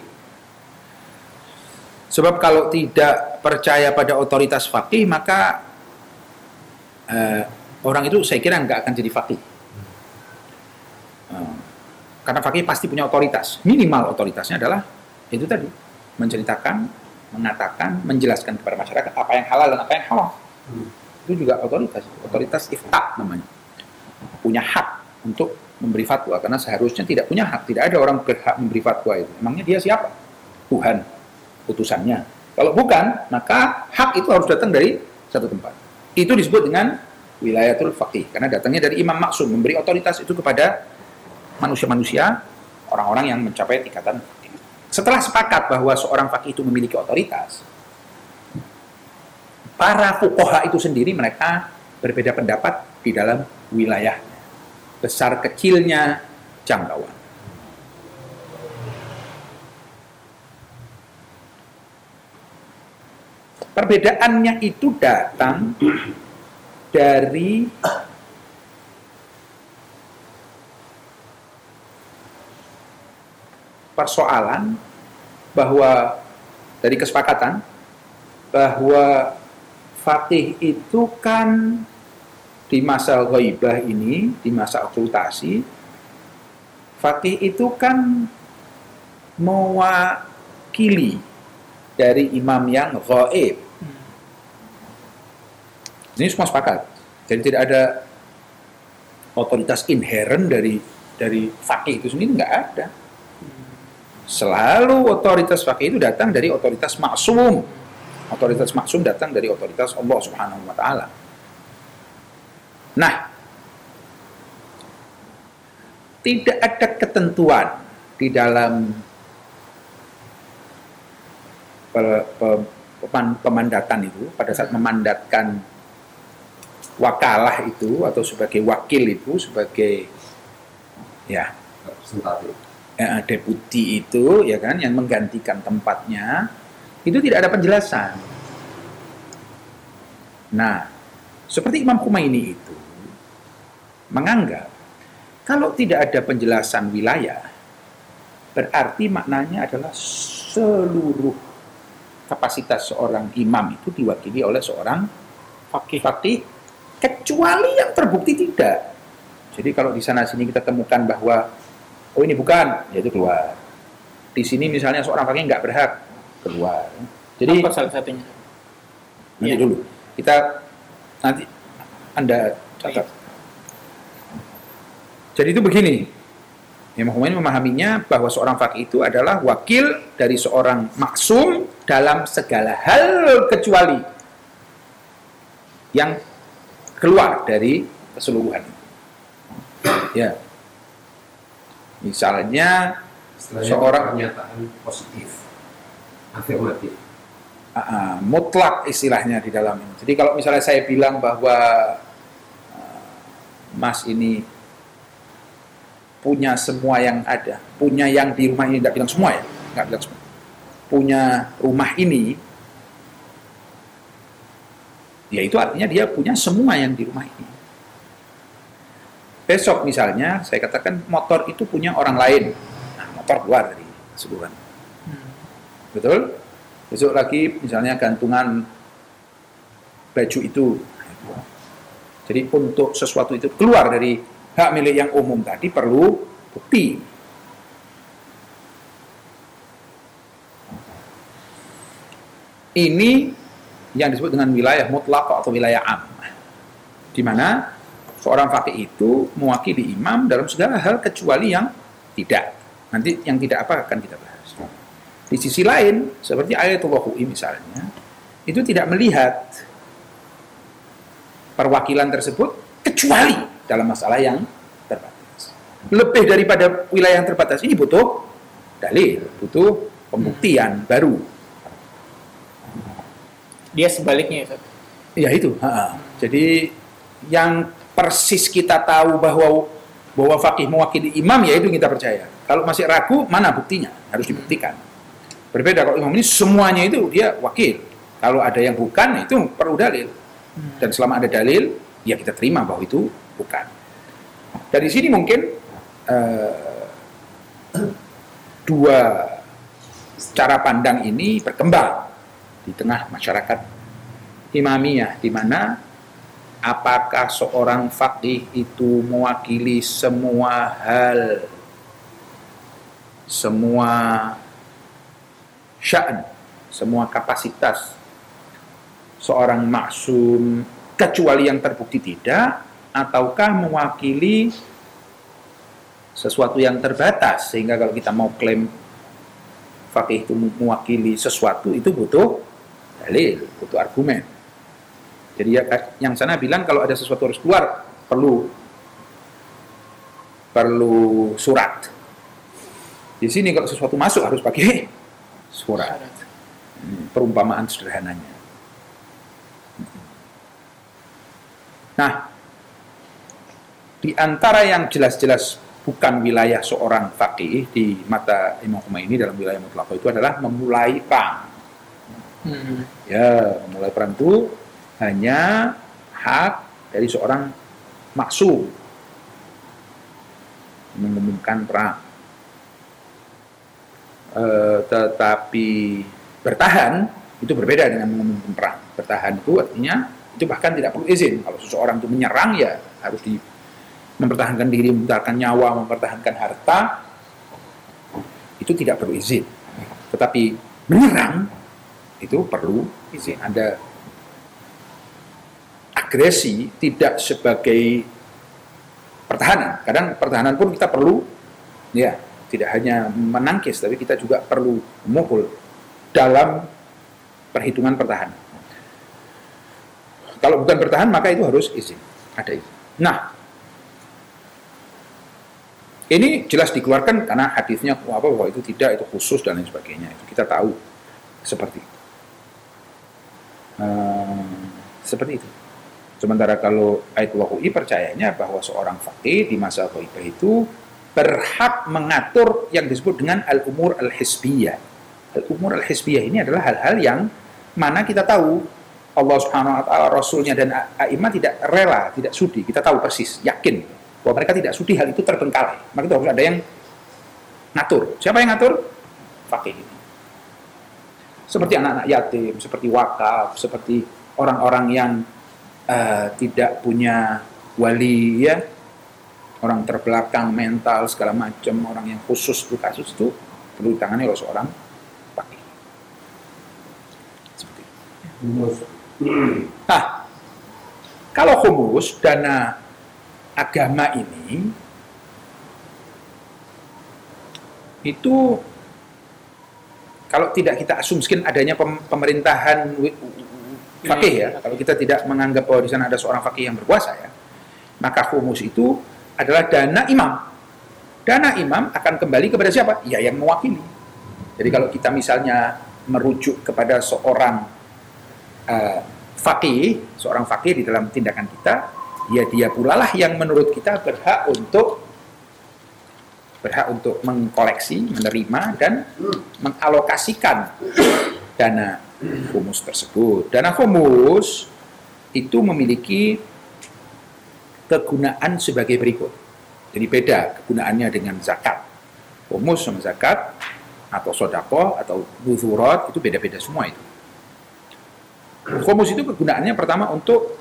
B: sebab kalau tidak percaya pada otoritas fakih maka eh, orang itu saya kira nggak akan jadi fakih Eh, karena fakih pasti punya otoritas. Minimal otoritasnya adalah itu tadi menceritakan mengatakan menjelaskan kepada masyarakat apa yang halal dan apa yang haram.
C: Hmm.
B: itu juga otoritas otoritas ifta namanya. Punya hak untuk memberi fatwa karena seharusnya tidak punya hak. Tidak ada orang berhak memberi fatwa itu. Emangnya dia siapa? Tuhan utusannya kalau bukan maka hak itu harus datang dari satu tempat itu disebut dengan wilayatul faqih karena datangnya dari imam maksum memberi otoritas itu kepada manusia-manusia orang-orang yang mencapai tingkatan setelah sepakat bahwa seorang faqih itu memiliki otoritas para fukoha itu sendiri mereka berbeda pendapat di dalam wilayahnya. Besar kecilnya jangkauan. Perbedaannya itu datang dari persoalan bahwa dari kesepakatan bahwa Fatih itu kan di masa ghaibah ini, di masa okultasi, Fatih itu kan mewakili dari imam yang gaib. Ini semua sepakat. Jadi tidak ada otoritas inherent dari dari fakih itu sendiri nggak ada. Selalu otoritas fakih itu datang dari otoritas maksum. Otoritas maksum datang dari otoritas Allah Subhanahu wa taala. Nah, tidak ada ketentuan di dalam pe- pe- peman- pemandatan itu pada saat memandatkan wakalah itu atau sebagai wakil itu sebagai ya
C: representatif.
B: eh, deputi itu ya kan yang menggantikan tempatnya itu tidak ada penjelasan. Nah, seperti Imam Khomeini itu menganggap kalau tidak ada penjelasan wilayah berarti maknanya adalah seluruh kapasitas seorang imam itu diwakili oleh seorang
A: Fakih.
B: fakih kecuali yang terbukti tidak. Jadi kalau di sana sini kita temukan bahwa oh ini bukan, ya itu keluar. Di sini misalnya seorang fakih nggak berhak keluar. Jadi
A: Apa salah satunya?
B: nanti
A: Iya.
B: dulu kita nanti anda catat. Jadi itu begini. Imam Khomeini memahaminya bahwa seorang fakih itu adalah wakil dari seorang maksum dalam segala hal kecuali yang keluar dari keseluruhan. Ya. Misalnya
C: Istilahnya
B: Seorang-
C: pernyataan positif, afirmatif.
B: Ah, mutlak istilahnya di dalam ini. Jadi kalau misalnya saya bilang bahwa ah, Mas ini punya semua yang ada, punya yang di rumah ini, tidak bilang semua ya, nggak bilang semua. Punya rumah ini, ya itu artinya dia punya semua yang di rumah ini. Besok misalnya saya katakan motor itu punya orang lain, nah, motor keluar dari keseluruhan. Betul? Besok lagi misalnya gantungan baju itu. Jadi untuk sesuatu itu keluar dari hak milik yang umum tadi perlu bukti. Ini yang disebut dengan wilayah mutlak atau wilayah am. Di mana seorang fakih itu mewakili imam dalam segala hal kecuali yang tidak. Nanti yang tidak apa akan kita bahas. Di sisi lain, seperti ayatullah UI misalnya, itu tidak melihat perwakilan tersebut kecuali dalam masalah yang terbatas. Lebih daripada wilayah yang terbatas ini butuh dalil, butuh pembuktian baru.
A: Dia sebaliknya ya.
B: Ya itu. ha. Jadi yang persis kita tahu bahwa bahwa fakih mewakili imam ya itu kita percaya. Kalau masih ragu, mana buktinya? Harus dibuktikan. Berbeda kalau imam ini semuanya itu dia wakil. Kalau ada yang bukan itu perlu dalil. Dan selama ada dalil, ya kita terima bahwa itu bukan. Dari sini mungkin eh, dua cara pandang ini berkembang di tengah masyarakat imamiyah di mana apakah seorang faqih itu mewakili semua hal semua sya'n semua kapasitas? Seorang maksum kecuali yang terbukti tidak ataukah mewakili sesuatu yang terbatas? Sehingga kalau kita mau klaim fakih itu mewakili sesuatu itu butuh dalil, butuh argumen. Jadi ya, yang sana bilang kalau ada sesuatu harus keluar perlu perlu surat. Di sini kalau sesuatu masuk harus pakai surat. Hmm, perumpamaan sederhananya. Nah, di antara yang jelas-jelas bukan wilayah seorang faqih di mata Imam Khomeini dalam wilayah mutlak itu adalah memulai perang.
A: Hmm.
B: Ya, memulai perang itu hanya hak dari seorang maksum mengumumkan perang. Eh, tetapi bertahan itu berbeda dengan mengumumkan perang. Bertahan itu artinya itu bahkan tidak perlu izin. Kalau seseorang itu menyerang ya harus di mempertahankan diri, mempertahankan nyawa, mempertahankan harta itu tidak perlu izin. Tetapi menyerang itu perlu izin. Ada agresi tidak sebagai pertahanan. Kadang pertahanan pun kita perlu ya, tidak hanya menangkis tapi kita juga perlu memukul dalam perhitungan pertahanan. Kalau bukan bertahan maka itu harus izin, ada izin. Nah, ini jelas dikeluarkan karena hadisnya apa bahwa itu tidak itu khusus dan lain sebagainya. Itu kita tahu seperti itu. Hmm, seperti itu. Sementara kalau Ayatullah UI percayanya bahwa seorang fakih di masa khaifah itu berhak mengatur yang disebut dengan al-umur al-hisbiyah. Al-umur al-hisbiyah ini adalah hal-hal yang mana kita tahu Allah Subhanahu wa taala rasulnya dan a'imah tidak rela, tidak sudi. Kita tahu persis, yakin bahwa mereka tidak sudi hal itu terbengkalai. Maka itu harus ada yang ngatur. Siapa yang ngatur? Fakih ini. Seperti anak-anak yatim, seperti wakaf, seperti orang-orang yang uh, tidak punya wali ya, orang terbelakang mental segala macam, orang yang khusus itu kasus itu perlu ditangani oleh seorang fakih. Seperti itu. Nah, kalau humus dana agama ini itu kalau tidak kita asumsikan adanya pemerintahan fakih ya, kalau kita tidak menganggap bahwa di sana ada seorang fakih yang berkuasa ya, maka humus itu adalah dana imam. Dana imam akan kembali kepada siapa? Ya yang mewakili. Jadi kalau kita misalnya merujuk kepada seorang uh, fakih, seorang fakih di dalam tindakan kita, ya dia pula lah yang menurut kita berhak untuk berhak untuk mengkoleksi, menerima dan mengalokasikan dana humus tersebut. Dana humus itu memiliki kegunaan sebagai berikut. Jadi beda kegunaannya dengan zakat. Humus sama zakat atau sodako atau buzurat itu beda-beda semua itu. Khumus itu kegunaannya pertama untuk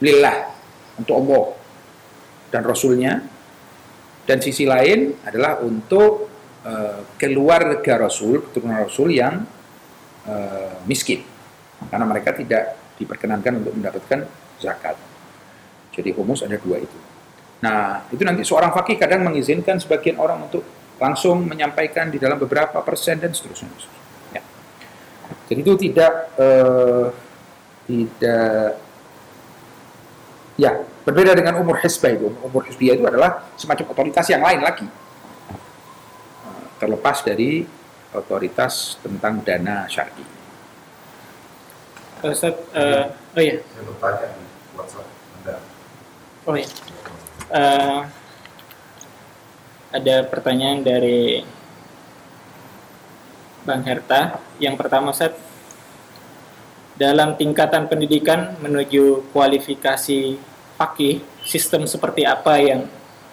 B: lillah, untuk Allah dan Rasulnya. Dan sisi lain adalah untuk uh, keluarga Rasul, keturunan Rasul yang uh, miskin. Karena mereka tidak diperkenankan untuk mendapatkan zakat. Jadi humus ada dua itu. Nah, itu nanti seorang fakih kadang mengizinkan sebagian orang untuk langsung menyampaikan di dalam beberapa persen dan seterusnya. Ya. Jadi itu tidak eh, tidak ya berbeda dengan umur hisbah itu. Umur hisbah itu adalah semacam otoritas yang lain lagi. Terlepas dari otoritas tentang dana syar'i.
A: Ustaz, eh, oh iya,
C: Saya bertanya di WhatsApp Anda.
A: oh iya. Eh, ada pertanyaan dari Bang Herta. Yang pertama, Ustaz, dalam tingkatan pendidikan menuju kualifikasi fakih, sistem seperti apa yang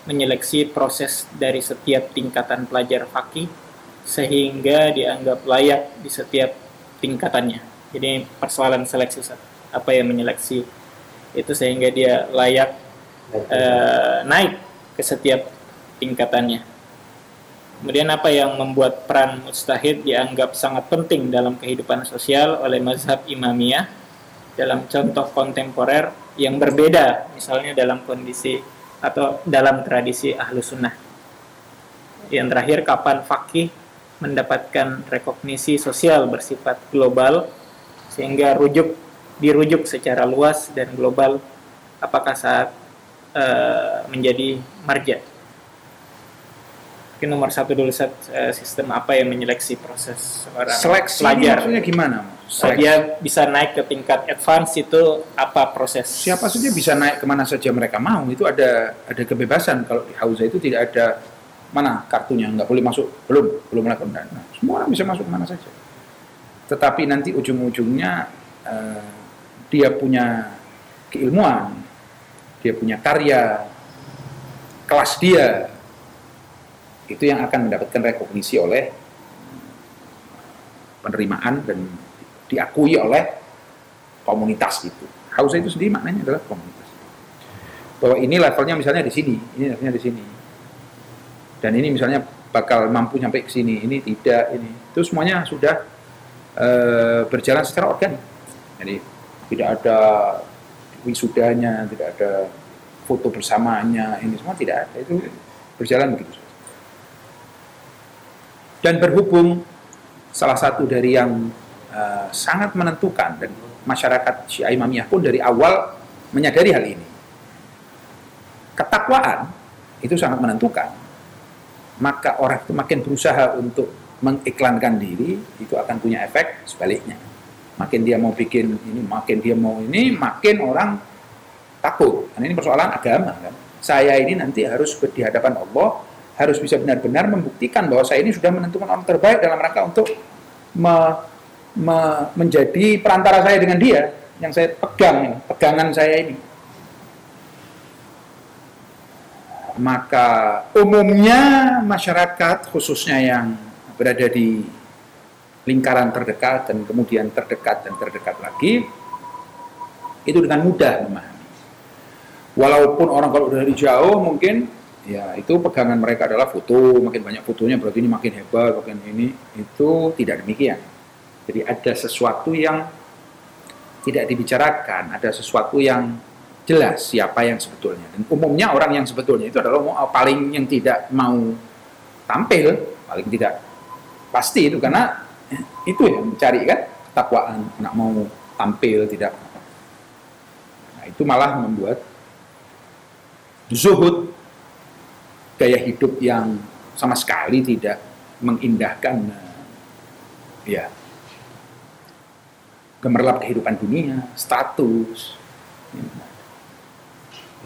A: menyeleksi proses dari setiap tingkatan pelajar fakih sehingga dianggap layak di setiap tingkatannya. Jadi persoalan seleksi apa yang menyeleksi itu sehingga dia layak eh, naik ke setiap tingkatannya. Kemudian apa yang membuat peran mustahid dianggap sangat penting dalam kehidupan sosial oleh mazhab imamiyah dalam contoh kontemporer yang berbeda, misalnya dalam kondisi atau dalam tradisi ahlu sunnah. Yang terakhir, kapan fakih mendapatkan rekognisi sosial bersifat global sehingga rujuk dirujuk secara luas dan global apakah saat eh, menjadi marja mungkin nomor satu dulu Ustaz, eh, sistem apa yang menyeleksi proses seorang
B: Seleksi
A: pelajar
B: maksudnya gimana?
A: Nah, dia bisa naik ke tingkat advance itu apa proses
B: Siapa saja bisa naik ke mana saja mereka mau. Itu ada ada kebebasan. Kalau di Hausa itu tidak ada mana kartunya nggak boleh masuk belum belum melakukan dana. Semua orang bisa masuk ke mana saja. Tetapi nanti ujung-ujungnya eh, dia punya keilmuan, dia punya karya, kelas dia itu yang akan mendapatkan rekognisi oleh penerimaan dan diakui oleh komunitas itu. Hausa itu sendiri maknanya adalah komunitas. Bahwa ini levelnya misalnya di sini, ini levelnya di sini. Dan ini misalnya bakal mampu sampai ke sini, ini tidak, ini. Itu semuanya sudah eh, berjalan secara organik. Jadi tidak ada wisudanya, tidak ada foto bersamanya, ini semua tidak ada. Itu berjalan begitu. Dan berhubung salah satu dari yang uh, sangat menentukan dan masyarakat Syiah Imamiyah pun dari awal menyadari hal ini. Ketakwaan itu sangat menentukan. Maka orang itu makin berusaha untuk mengiklankan diri, itu akan punya efek sebaliknya. Makin dia mau bikin ini, makin dia mau ini, makin orang takut. Karena ini persoalan agama kan. Saya ini nanti harus di Allah, harus bisa benar-benar membuktikan bahwa saya ini sudah menentukan orang terbaik dalam rangka untuk me, menjadi perantara saya dengan dia yang saya pegang ini, pegangan saya ini. Maka umumnya masyarakat khususnya yang berada di lingkaran terdekat dan kemudian terdekat dan terdekat lagi itu dengan mudah memahami. Walaupun orang kalau dari jauh mungkin ya itu pegangan mereka adalah foto, makin banyak fotonya berarti ini makin hebat, makin ini itu tidak demikian. Jadi ada sesuatu yang tidak dibicarakan, ada sesuatu yang jelas siapa yang sebetulnya. Dan umumnya orang yang sebetulnya itu adalah paling yang tidak mau tampil, paling tidak pasti itu karena itu yang mencari kan ketakwaan, nggak mau tampil tidak. Nah, itu malah membuat zuhud gaya hidup yang sama sekali tidak mengindahkan ya gemerlap kehidupan dunia, status.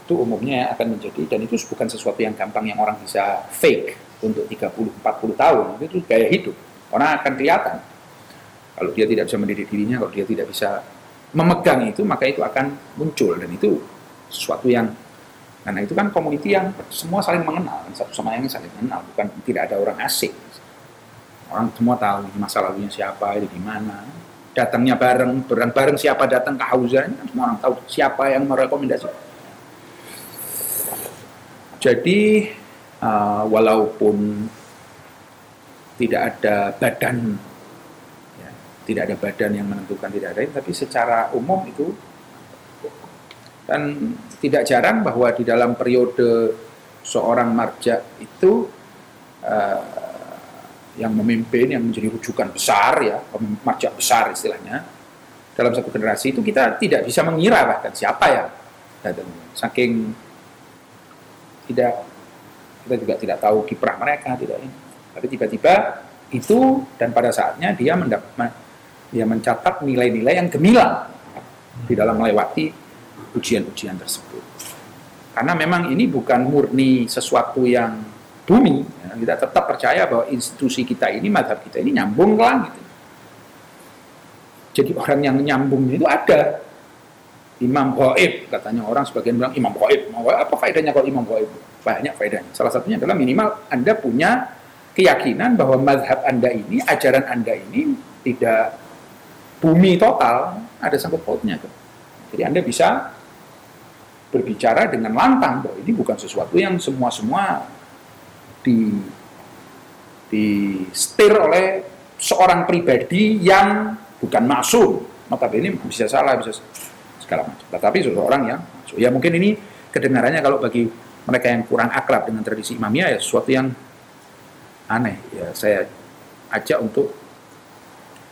B: Itu umumnya akan menjadi dan itu bukan sesuatu yang gampang yang orang bisa fake untuk 30 40 tahun. Itu gaya hidup. Orang akan kelihatan. Kalau dia tidak bisa mendidik dirinya, kalau dia tidak bisa memegang itu, maka itu akan muncul dan itu sesuatu yang karena itu kan community yang semua saling mengenal, satu sama lain saling mengenal, bukan tidak ada orang asing. Orang semua tahu masa lalunya siapa, itu di mana. Datangnya bareng, bareng bareng siapa datang ke Hausa, kan semua orang tahu siapa yang merekomendasi. Jadi uh, walaupun tidak ada badan, ya, tidak ada badan yang menentukan tidak ada, tapi secara umum itu Dan tidak jarang bahwa di dalam periode seorang marja itu eh, yang memimpin, yang menjadi rujukan besar ya, pemimpin marja besar istilahnya, dalam satu generasi itu kita tidak bisa mengira bahkan siapa ya datang. Saking tidak kita juga tidak tahu kiprah mereka tidak ini. Tapi tiba-tiba itu dan pada saatnya dia mendapat dia mencatat nilai-nilai yang gemilang di dalam melewati ujian-ujian tersebut. Karena memang ini bukan murni sesuatu yang bumi, ya. kita tetap percaya bahwa institusi kita ini, madhab kita ini nyambung ke langit. Jadi orang yang nyambungnya itu ada. Imam Goib, katanya orang sebagian bilang Imam Goib. Apa faedahnya kalau Imam Goib? Banyak faedahnya. Salah satunya adalah minimal Anda punya keyakinan bahwa madhab Anda ini, ajaran Anda ini tidak bumi total, ada sangkut pautnya. Jadi Anda bisa berbicara dengan lantang bahwa ini bukan sesuatu yang semua-semua di di setir oleh seorang pribadi yang bukan maksum. Notabene bisa salah, bisa segala macam. Tetapi seseorang yang masuk. Ya mungkin ini kedengarannya kalau bagi mereka yang kurang akrab dengan tradisi imamiyah ya sesuatu yang aneh. Ya saya ajak untuk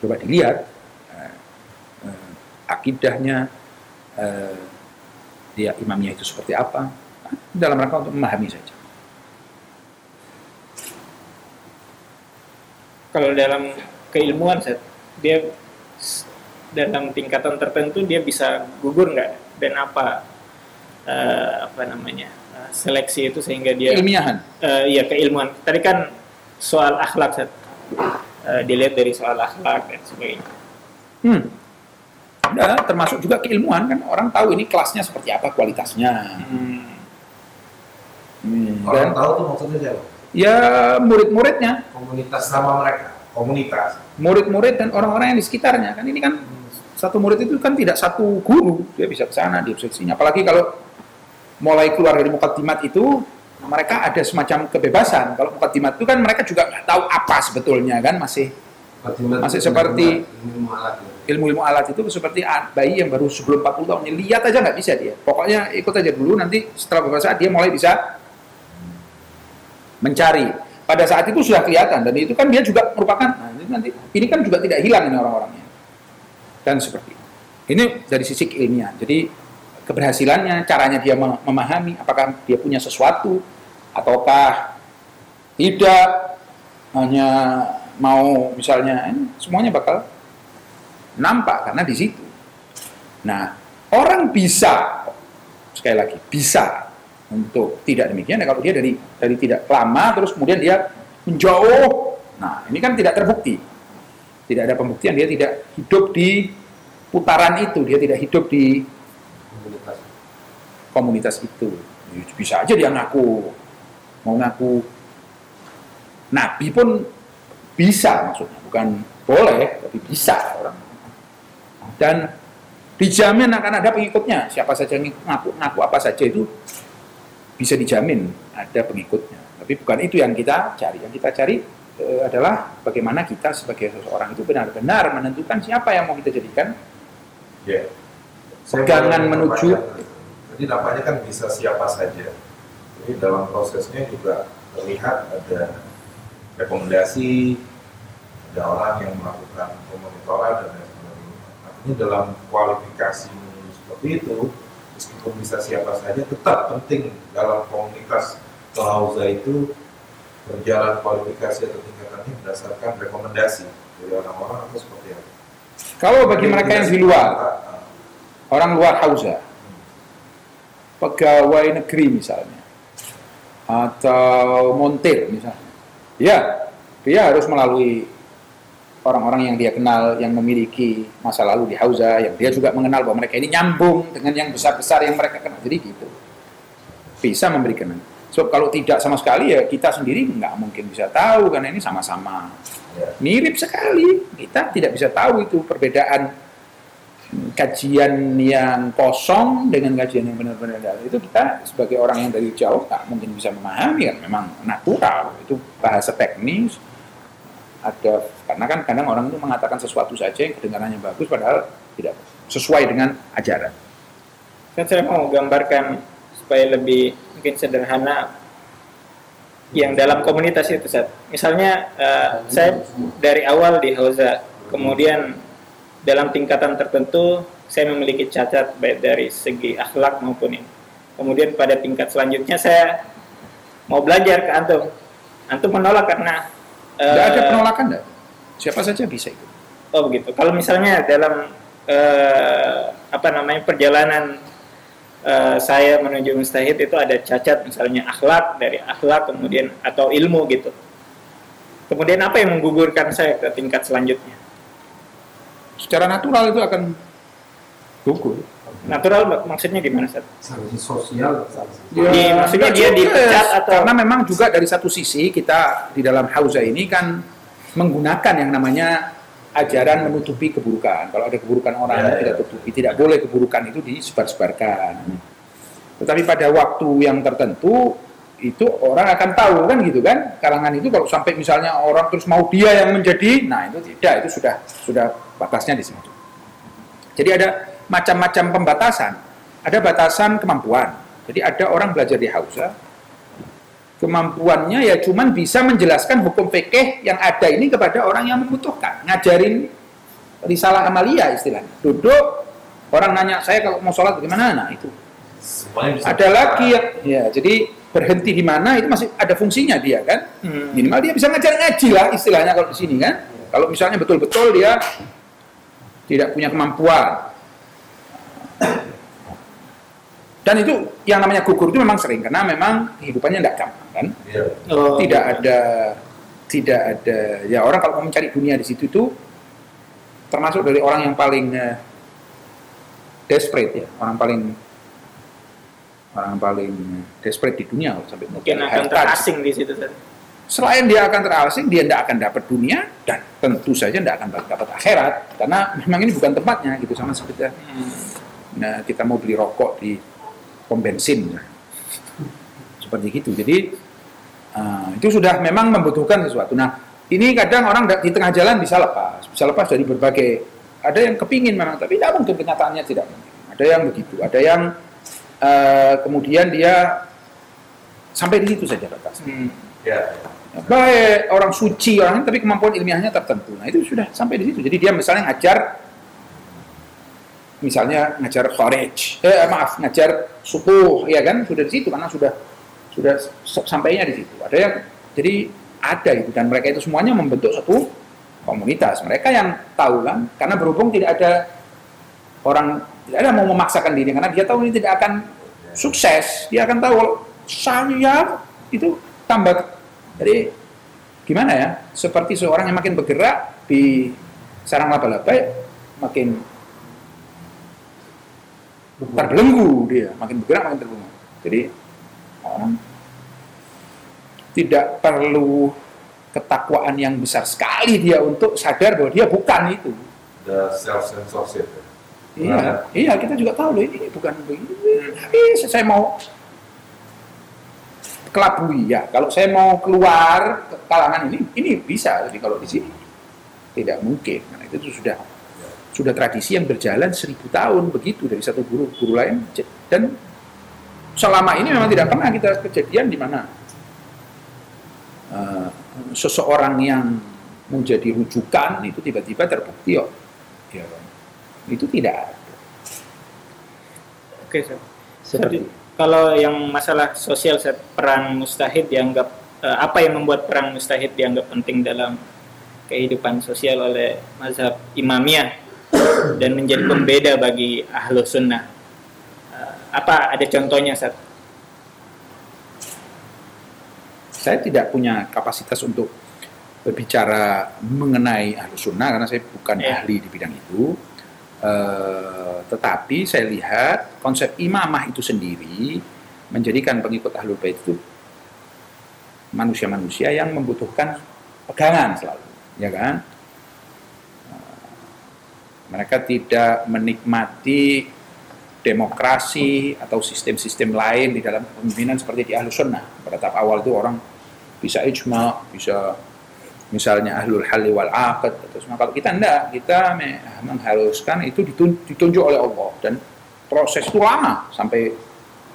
B: coba dilihat eh, eh, akidahnya eh, dia imamnya itu seperti apa dalam rangka untuk memahami saja.
A: Kalau dalam keilmuan, dia dalam tingkatan tertentu dia bisa gugur nggak? Dan apa uh, apa namanya uh, seleksi itu sehingga dia
B: ilmiahan
A: uh, ya keilmuan. Tadi kan soal akhlak uh, dilihat dari soal akhlak dan sebagainya.
B: Hmm. Nah, termasuk juga keilmuan kan? Orang tahu ini kelasnya seperti apa kualitasnya. Hmm.
C: Hmm, orang tahu tuh maksudnya siapa
B: ya murid-muridnya.
C: Komunitas sama mereka komunitas.
B: Murid-murid dan orang-orang yang di sekitarnya. Kan ini kan satu murid itu kan tidak satu guru. Dia bisa ke sana dia bisa ke sini. Apalagi kalau mulai keluar dari mukaddimat itu mereka ada semacam kebebasan. Kalau mukaddimat itu kan mereka juga nggak tahu apa sebetulnya kan masih masih seperti ilmu-ilmu alat, itu seperti bayi yang baru sebelum 40 tahun. Lihat aja nggak bisa dia. Pokoknya ikut aja dulu nanti setelah beberapa saat dia mulai bisa mencari pada saat itu sudah kelihatan dan itu kan dia juga merupakan nah, ini nanti ini kan juga tidak hilang ini orang-orangnya dan seperti itu. Ini dari sisi keilmian. Jadi keberhasilannya, caranya dia memahami apakah dia punya sesuatu ataukah tidak hanya mau misalnya eh, semuanya bakal nampak karena di situ. Nah, orang bisa sekali lagi bisa untuk tidak demikian ya kalau dia dari dari tidak lama terus kemudian dia menjauh. Nah, ini kan tidak terbukti. Tidak ada pembuktian dia tidak hidup di putaran itu. Dia tidak hidup di komunitas. komunitas itu. Bisa aja dia ngaku. Mau ngaku. Nabi pun bisa maksudnya. Bukan boleh tapi bisa orang. Dan dijamin akan ada pengikutnya. Siapa saja ngaku ngaku apa saja itu bisa dijamin ada pengikutnya. Tapi bukan itu yang kita cari. Yang kita cari e, adalah bagaimana kita sebagai seseorang itu benar-benar menentukan siapa yang mau kita jadikan.
C: Ya.
B: pegangan menuju
C: jadi nampaknya kan bisa siapa saja. Jadi dalam prosesnya juga terlihat ada rekomendasi ada orang yang melakukan pemonitoran dan lain sebagainya. Artinya dalam kualifikasi seperti itu meskipun bisa siapa saja tetap penting dalam komunitas klauza itu berjalan kualifikasi atau tingkatannya berdasarkan rekomendasi dari orang-orang atau seperti apa?
B: Kalau bagi mereka yang di luar, orang luar hausa, pegawai negeri misalnya, atau montir misalnya, ya dia harus melalui orang-orang yang dia kenal yang memiliki masa lalu di hausa, yang dia juga mengenal bahwa mereka ini nyambung dengan yang besar-besar yang mereka kenal. Jadi gitu, bisa memberikan So kalau tidak sama sekali ya kita sendiri nggak mungkin bisa tahu karena ini sama-sama ya. mirip sekali. Kita tidak bisa tahu itu perbedaan kajian yang kosong dengan kajian yang benar-benar dalam itu kita sebagai orang yang dari jauh nggak mungkin bisa memahami kan memang natural itu bahasa teknis ada karena kan kadang orang itu mengatakan sesuatu saja yang kedengarannya bagus padahal tidak sesuai dengan ajaran
A: kan saya mau gambarkan supaya lebih mungkin sederhana yang dalam komunitas itu Ustaz. Misalnya eh, saya dari awal di Hausa, kemudian dalam tingkatan tertentu saya memiliki cacat baik dari segi akhlak maupun ini. Kemudian pada tingkat selanjutnya saya mau belajar ke antum. Antum menolak karena
B: Tidak ada
A: eh,
B: penolakan enggak? Siapa saja bisa itu.
A: Oh begitu. Kalau misalnya dalam eh, apa namanya perjalanan eh, saya menuju mustahid itu ada cacat misalnya akhlak dari akhlak kemudian atau ilmu gitu. Kemudian apa yang menggugurkan saya ke tingkat selanjutnya?
B: Secara natural itu akan gugur.
A: Natural mak- maksudnya gimana Ustaz?
D: sanksi sosial
A: Di- maksudnya dia
B: juga.
A: dipecat atau-
B: karena memang juga dari satu sisi kita di dalam hauza ini kan menggunakan yang namanya ajaran menutupi keburukan. Kalau ada keburukan orang
C: Ya,
B: kita
C: ya.
B: tutupi, tidak boleh keburukan itu disebar-sebarkan. Tetapi pada waktu yang tertentu itu orang akan tahu kan gitu kan kalangan itu kalau sampai misalnya orang terus mau dia yang menjadi nah itu tidak itu sudah sudah batasnya di situ jadi ada macam-macam pembatasan. Ada batasan kemampuan. Jadi ada orang belajar di Hausa, kemampuannya ya cuman bisa menjelaskan hukum fikih yang ada ini kepada orang yang membutuhkan. Ngajarin risalah amalia istilahnya. Duduk, orang nanya saya kalau mau sholat bagaimana? Nah itu. Ada lagi yang, ya jadi berhenti di mana itu masih ada fungsinya dia kan.
A: Hmm.
B: Minimal dia bisa ngajar ngaji lah istilahnya kalau di sini kan. Kalau misalnya betul-betul dia tidak punya kemampuan. Dan itu yang namanya gugur itu memang sering karena memang kehidupannya tidak gampang kan.
C: Iya.
A: Oh,
B: Tidak ada tidak ada ya orang kalau mau mencari dunia di situ itu termasuk dari orang yang paling eh, desperate ya, orang paling orang yang paling desperate di dunia sampai
A: mungkin akan terasing di situ.
B: Selain dia akan terasing, dia tidak akan dapat dunia dan tentu saja tidak akan dapat akhirat karena memang ini bukan tempatnya gitu sama seperti
A: Hmm.
B: Nah, kita mau beli rokok di pom bensin nah. seperti gitu. Jadi uh, itu sudah memang membutuhkan sesuatu. Nah ini kadang orang di tengah jalan bisa lepas, bisa lepas dari berbagai. Ada yang kepingin memang, tapi tidak mungkin kenyataannya tidak mungkin. Ada yang begitu, ada yang uh, kemudian dia sampai di situ saja batas.
A: Hmm.
C: Ya.
B: Baik orang suci orang tapi kemampuan ilmiahnya tertentu. Nah itu sudah sampai di situ. Jadi dia misalnya ngajar misalnya ngajar kharij, eh maaf ngajar subuh ya kan sudah di situ karena sudah sudah sampainya di situ. Ada yang jadi ada itu dan mereka itu semuanya membentuk satu komunitas. Mereka yang tahu kan karena berhubung tidak ada orang tidak ada mau memaksakan diri karena dia tahu ini tidak akan sukses. Dia akan tahu saya itu tambah jadi gimana ya? Seperti seorang yang makin bergerak di sarang laba-laba makin terbelenggu dia, makin bergerak makin terbelenggu. Jadi orang tidak perlu ketakwaan yang besar sekali dia untuk sadar bahwa dia bukan itu.
C: The self censorship.
B: Iya, iya kita juga tahu loh ini bukan begini. Tapi saya mau kelabui ya. Kalau saya mau keluar ke kalangan ini, ini bisa. Tapi kalau di sini tidak mungkin. Karena itu sudah sudah tradisi yang berjalan seribu tahun begitu dari satu guru ke guru lain dan selama ini memang tidak pernah kita kejadian di mana eh, seseorang yang menjadi rujukan itu tiba-tiba terbukti oh, ya, itu tidak ada.
A: Oke, Ustaz.
B: Seperti
A: Jadi, kalau yang masalah sosial Ustaz, peran mustahid dianggap eh, apa yang membuat peran mustahid dianggap penting dalam kehidupan sosial oleh mazhab imamiyah dan menjadi pembeda bagi ahlu sunnah. Eh, apa ada contohnya Ustaz?
B: saya tidak punya kapasitas untuk berbicara mengenai ahlu sunnah karena saya bukan
A: Ya.
B: ahli di bidang itu. Eh, tetapi saya lihat konsep imamah itu sendiri menjadikan pengikut ahlul bait itu manusia-manusia yang membutuhkan pegangan selalu, ya kan? Mereka tidak menikmati demokrasi atau sistem-sistem lain di dalam kepemimpinan seperti di ahlu sunnah. Pada tahap awal itu orang bisa ijma, bisa misalnya ahlul halli wal aqd atau. Kalau kita enggak, kita me- mengharuskan itu ditun- ditunjuk oleh Allah dan proses itu lama sampai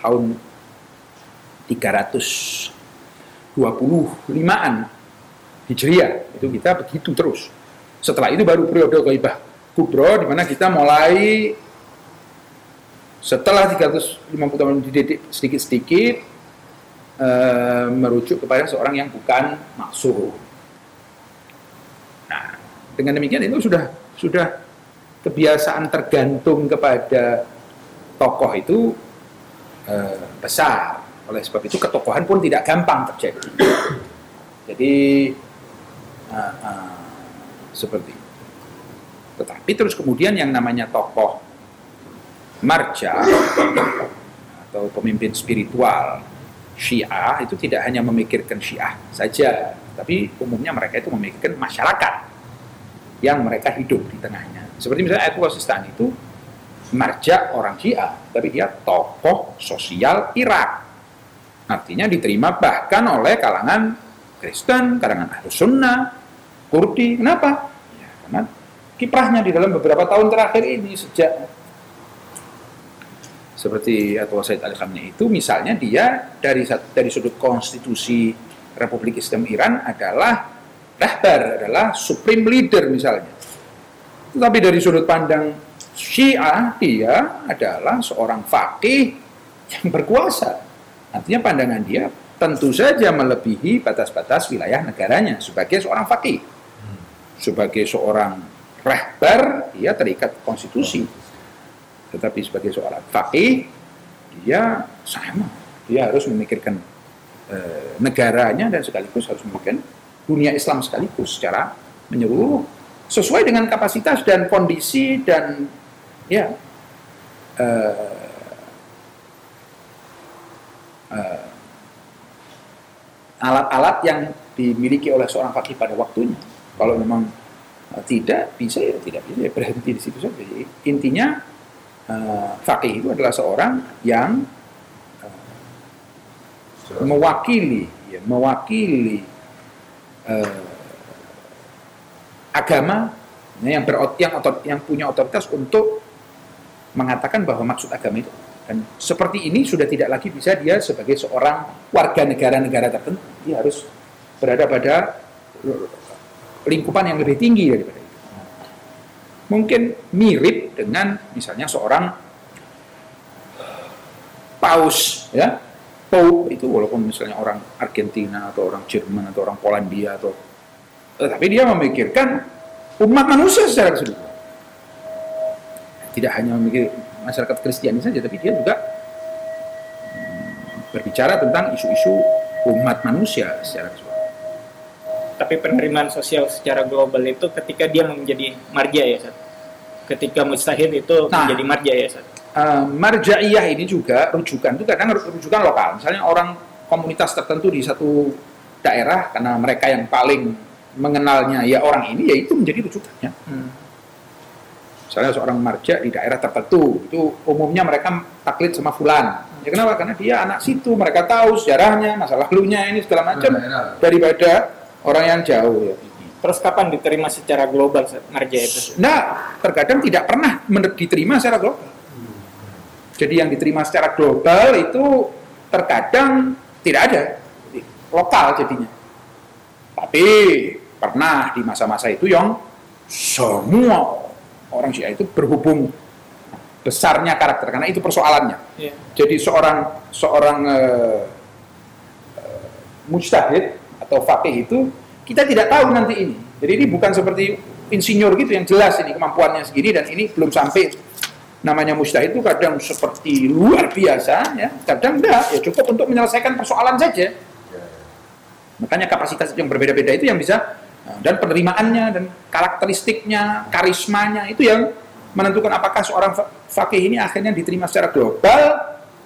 B: tahun 325-an Hijriah itu kita begitu terus. Setelah itu baru periode Ghaibah Kubro di mana kita mulai setelah 350 tahun dididik sedikit-sedikit eh, merujuk kepada seorang yang bukan maksud. Nah, dengan demikian itu sudah sudah kebiasaan tergantung kepada tokoh itu eh, besar. Oleh sebab itu ketokohan pun tidak gampang terjadi. Jadi eh, eh, seperti. Tetapi terus kemudian yang namanya tokoh marja atau pemimpin spiritual Syiah itu tidak hanya memikirkan Syiah saja, tapi umumnya mereka itu memikirkan masyarakat yang mereka hidup di tengahnya. Seperti misalnya Ayatullah Sistani itu marja orang Syiah, tapi dia tokoh sosial Irak. Artinya diterima bahkan oleh kalangan Kristen, kalangan Ahlus Sunnah, Kurdi. Kenapa? Ya, karena kiprahnya di dalam beberapa tahun terakhir ini sejak seperti atau Said Ali Khamenei itu misalnya dia dari dari sudut konstitusi Republik Islam Iran adalah rahbar adalah supreme leader misalnya. Tetapi dari sudut pandang Syiah dia adalah seorang fakih yang berkuasa. Artinya pandangan dia tentu saja melebihi batas-batas wilayah negaranya sebagai seorang fakih sebagai seorang rahbar dia terikat konstitusi. Tetapi sebagai seorang faqih dia sama. Dia harus memikirkan e, negaranya dan sekaligus harus memikirkan dunia Islam sekaligus secara menyeluruh. Sesuai dengan kapasitas dan kondisi dan ya alat-alat yang dimiliki oleh seorang fakih pada waktunya. Kalau memang tidak bisa ya tidak bisa ya berhenti di situ saja. Intinya uh, fakih itu adalah seorang yang uh, mewakili ya, mewakili uh, agama ya, yang berot yang otor, yang punya otoritas untuk mengatakan bahwa maksud agama itu. Dan seperti ini sudah tidak lagi bisa dia sebagai seorang warga negara-negara tertentu. Dia harus berada pada lingkupan yang lebih tinggi daripada itu. Mungkin mirip dengan misalnya seorang paus ya. Pope itu walaupun misalnya orang Argentina atau orang Jerman atau orang Polandia atau tetapi dia memikirkan umat manusia secara keseluruhan. Tidak hanya memikir masyarakat Kristiani saja tapi dia juga hmm, berbicara tentang isu-isu umat manusia secara keseluruhan
A: tapi penerimaan sosial secara global itu ketika dia menjadi marja ya Sat? ketika mustahil itu nah, menjadi marja ya Sat?
B: Uh, marjaiyah ini juga rujukan itu kadang rujukan lokal. Misalnya orang komunitas tertentu di satu daerah karena mereka yang paling mengenalnya ya orang ini ya itu menjadi rujukannya. Hmm. misalnya seorang marja di daerah tertentu itu umumnya mereka taklid sama fulan. Ya kenapa? Karena dia anak situ mereka tahu sejarahnya masa lalunya ini segala macam. Daripada orang yang jauh ya.
A: Terus kapan diterima secara global ngerja itu?
B: Nah, terkadang tidak pernah diterima secara global. Jadi yang diterima secara global itu terkadang tidak ada lokal jadinya. Tapi pernah di masa-masa itu yang semua orang Syiah itu berhubung besarnya karakter karena itu persoalannya. Yeah. Jadi seorang seorang uh, uh, mujtahid atau fakih itu kita tidak tahu nanti ini. Jadi ini bukan seperti insinyur gitu yang jelas ini kemampuannya segini dan ini belum sampai namanya mustahid itu kadang seperti luar biasa ya kadang enggak ya cukup untuk menyelesaikan persoalan saja makanya kapasitas yang berbeda-beda itu yang bisa nah, dan penerimaannya dan karakteristiknya karismanya itu yang menentukan apakah seorang fakih ini akhirnya diterima secara global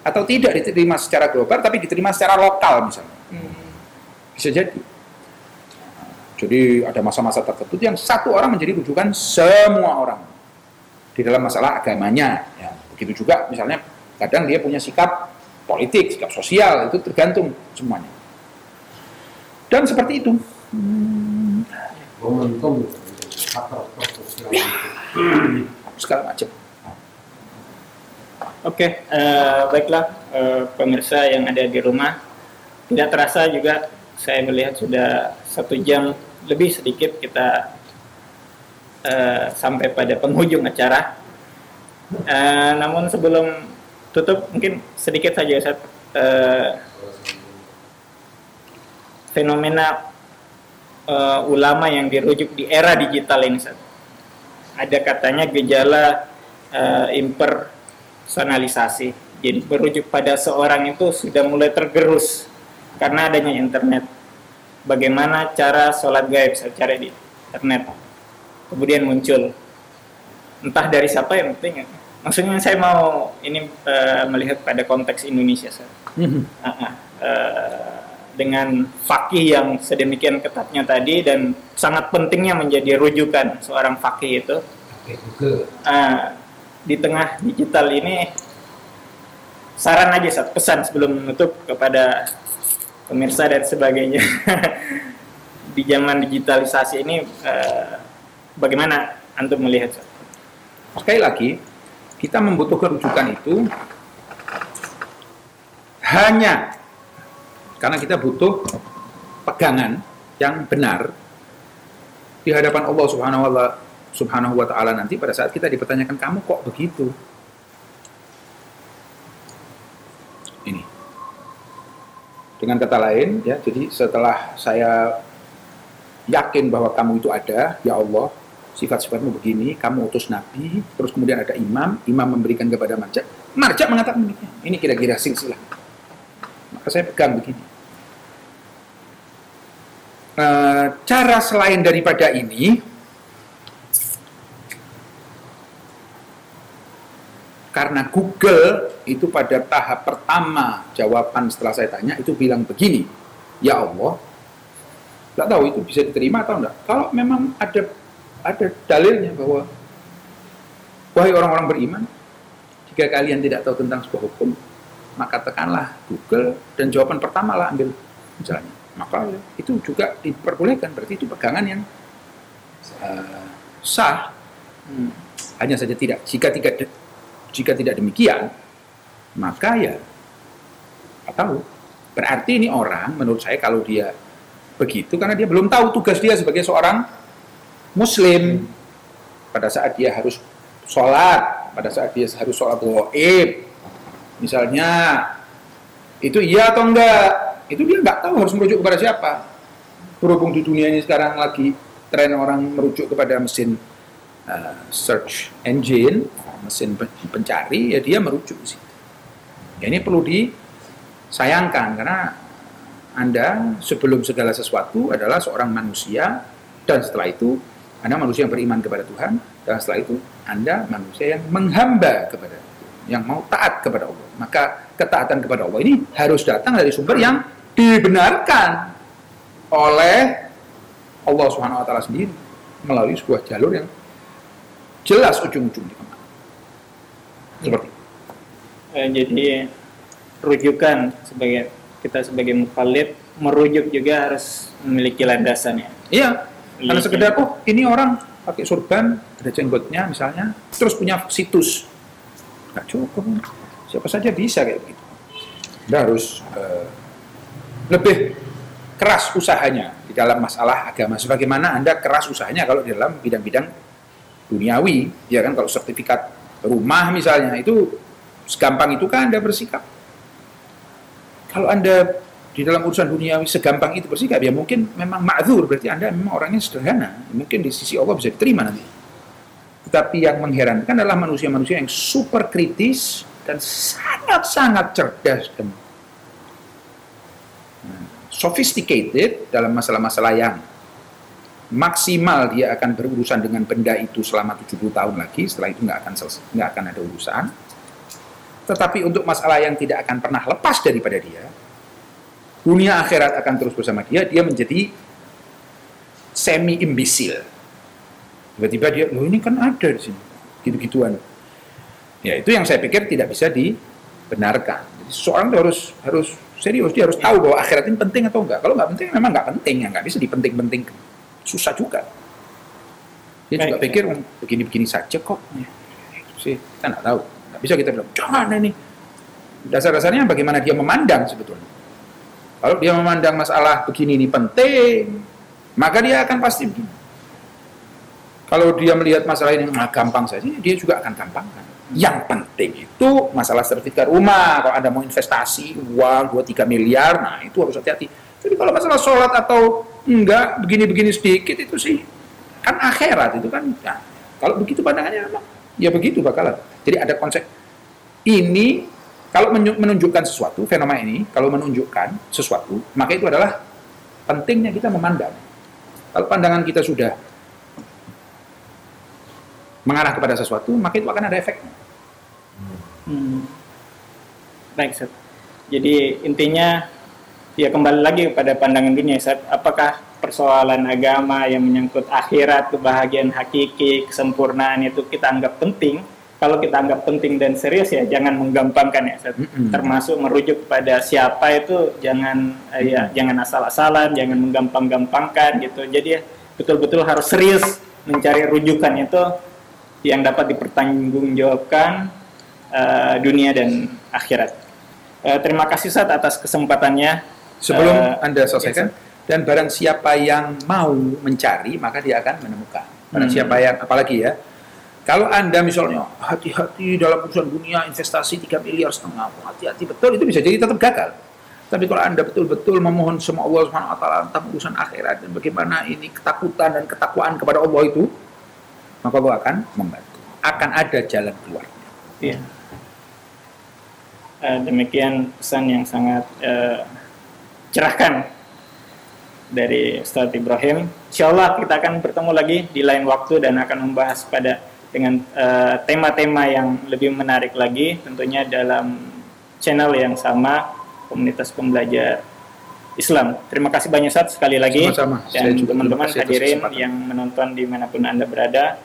B: atau tidak diterima secara global tapi diterima secara lokal misalnya hmm. Bisa jadi jadi ada masa-masa tertentu yang satu orang menjadi rujukan semua orang di dalam masalah agamanya. Ya, begitu juga misalnya kadang dia punya sikap politik, sikap sosial itu tergantung semuanya. Dan seperti itu. Hmm. Segala macam.
A: Oke, eh, baiklah eh, pemirsa yang ada di rumah. Tidak terasa juga saya melihat sudah satu jam lebih sedikit kita eh, sampai pada penghujung acara. Eh, namun sebelum tutup mungkin sedikit saja. Eh, fenomena eh, ulama yang dirujuk di era digital ini. Ada katanya gejala eh, impersonalisasi. Jadi berujuk pada seorang itu sudah mulai tergerus karena adanya internet. Bagaimana cara sholat gaib secara di internet. Kemudian muncul entah dari siapa yang penting. Maksudnya saya mau ini eh, melihat pada konteks Indonesia. Ustaz. Ah, ah. Eh, dengan fakih yang sedemikian ketatnya tadi dan sangat pentingnya menjadi rujukan seorang fakih itu. Ah, di tengah digital ini saran aja Sat, pesan sebelum menutup kepada pemirsa dan sebagainya di zaman digitalisasi ini eh, bagaimana antum melihat?
B: Sekali lagi, kita membutuhkan rujukan itu hanya karena kita butuh pegangan yang benar di hadapan Allah Subhanahu Subhanahu wa taala nanti pada saat kita dipertanyakan kamu kok begitu. Dengan kata lain ya, jadi setelah saya yakin bahwa kamu itu ada, ya Allah, sifat-sifatmu begini, kamu utus nabi, terus kemudian ada imam, imam memberikan kepada marja. Marja mengatakan demikian. Ini kira-kira silsilah. Maka saya pegang begini. Eh, cara selain daripada ini, karena Google itu pada tahap pertama jawaban setelah saya tanya itu bilang begini, ya Allah, nggak tahu itu bisa diterima atau enggak. Kalau memang ada ada dalilnya bahwa wahai orang-orang beriman, jika kalian tidak tahu tentang sebuah hukum, maka tekanlah Google dan jawaban pertama lah ambil misalnya. Maka itu juga diperbolehkan, berarti itu pegangan yang eh, sah. Hmm. Hanya saja tidak jika tidak jika tidak demikian, maka ya nggak tahu. Berarti ini orang menurut saya kalau dia begitu karena dia belum tahu tugas dia sebagai seorang muslim pada saat dia harus sholat, pada saat dia harus sholat goib, misalnya itu iya atau enggak, itu dia nggak tahu harus merujuk kepada siapa. Berhubung di dunia ini sekarang lagi tren orang merujuk kepada mesin uh, search engine, mesin pen- pencari, ya dia merujuk situ. Ya, ini perlu disayangkan karena anda sebelum segala sesuatu adalah seorang manusia dan setelah itu Anda manusia yang beriman kepada Tuhan dan setelah itu Anda manusia yang menghamba kepada yang mau taat kepada Allah. Maka ketaatan kepada Allah ini harus datang dari sumber yang dibenarkan oleh Allah Subhanahu wa taala sendiri melalui sebuah jalur yang jelas ujung-ujungnya ke mana. Seperti itu.
A: Eh, jadi rujukan sebagai kita sebagai mukallid merujuk juga harus memiliki landasan ya.
B: Iya, karena
A: Iya.
B: sekedar oh ini orang pakai surban, ada jenggotnya misalnya, terus punya situs. Nggak cukup. Siapa saja bisa kayak begitu. Anda harus eh, lebih keras usahanya di dalam masalah agama. Sebagaimana Anda keras usahanya kalau di dalam bidang-bidang duniawi, ya kan kalau sertifikat rumah misalnya itu segampang itu kan Anda bersikap. Kalau Anda di dalam urusan duniawi segampang itu bersikap ya mungkin memang ma'zur berarti Anda memang orangnya sederhana. Mungkin di sisi Allah bisa diterima nanti. Tetapi yang mengherankan adalah manusia-manusia yang super kritis dan sangat-sangat cerdas dan nah, sophisticated dalam masalah-masalah yang maksimal dia akan berurusan dengan benda itu selama 70 tahun lagi, setelah itu nggak akan selesai, nggak akan ada urusan. Tetapi untuk masalah yang tidak akan pernah lepas daripada dia, dunia akhirat akan terus bersama dia, dia menjadi semi imbisil. Tiba-tiba dia, loh ini kan ada di sini, gitu-gituan. Ya itu yang saya pikir tidak bisa dibenarkan. Jadi seorang harus harus serius, dia harus tahu bahwa akhirat ini penting atau enggak. Kalau nggak penting, memang nggak penting, ya nggak bisa dipenting-pentingkan. Susah juga. Dia juga
A: Baik.
B: pikir "Oh, begini-begini saja kok. Ya, itu sih kita nggak tahu. Nggak bisa kita bilang, jangan ini. Dasar-dasarnya bagaimana dia memandang sebetulnya. Kalau dia memandang masalah begini ini penting, maka dia akan pasti begini. Kalau dia melihat masalah ini nah, gampang saja, dia juga akan gampangkan. Yang penting itu masalah sertifikat rumah. Kalau Anda mau investasi uang 2-3 miliar, nah itu harus hati-hati. Jadi kalau masalah sholat atau enggak, begini-begini sedikit itu sih, kan akhirat itu kan. Nah, kalau begitu pandangannya apa? Ya begitu bakalan. Jadi ada konsep ini kalau menunjukkan sesuatu, fenomena ini, kalau menunjukkan sesuatu, maka itu adalah pentingnya kita memandang. Kalau pandangan kita sudah mengarah kepada sesuatu, maka itu akan ada efeknya.
A: Hmm. Baik, Seth. Jadi intinya ya kembali lagi kepada pandangan dunia, Seth. Apakah persoalan agama yang menyangkut akhirat, kebahagiaan hakiki, kesempurnaan itu kita anggap penting? Kalau kita anggap penting dan serius ya jangan menggampangkan ya.
B: Mm-mm.
A: Termasuk merujuk kepada siapa itu jangan eh, ya jangan asal-asalan, jangan menggampang-gampangkan gitu. Jadi ya, betul-betul harus serius mencari rujukan itu yang dapat dipertanggungjawabkan uh, dunia dan akhirat. Uh, terima kasih Ustaz atas kesempatannya.
B: Sebelum
A: Uh,
B: Anda selesaikan, dan barang siapa yang mau mencari, maka dia akan menemukan. Barang
A: Hmm.
B: siapa yang, apalagi ya, kalau Anda misalnya hati-hati dalam urusan dunia investasi 3 miliar setengah, hati-hati betul itu bisa jadi tetap gagal. Tapi kalau Anda betul-betul memohon sama Allah Subhanahu wa taala tentang urusan akhirat dan bagaimana ini ketakutan dan ketakwaan kepada Allah itu, maka Allah akan membantu. Akan ada jalan keluar.
A: Iya. Eh, demikian pesan yang sangat eh, cerahkan dari Ustadz Ibrahim. Insya Allah kita akan bertemu lagi di lain waktu dan akan membahas pada dengan eh, tema-tema yang lebih menarik lagi, tentunya dalam channel yang sama komunitas pembelajar Islam. Terima kasih banyak Ustadz sekali lagi
B: Sama-sama. Saya
A: dan
B: juga
A: teman-teman hadirin yang menonton di mana pun anda berada.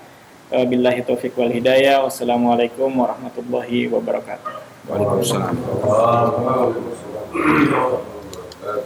A: Wabillahi taufiq wal hidayah. Wassalamualaikum warahmatullahi wabarakatuh.
B: Waalaikumsalam.
C: Waalaikumsalam. uh,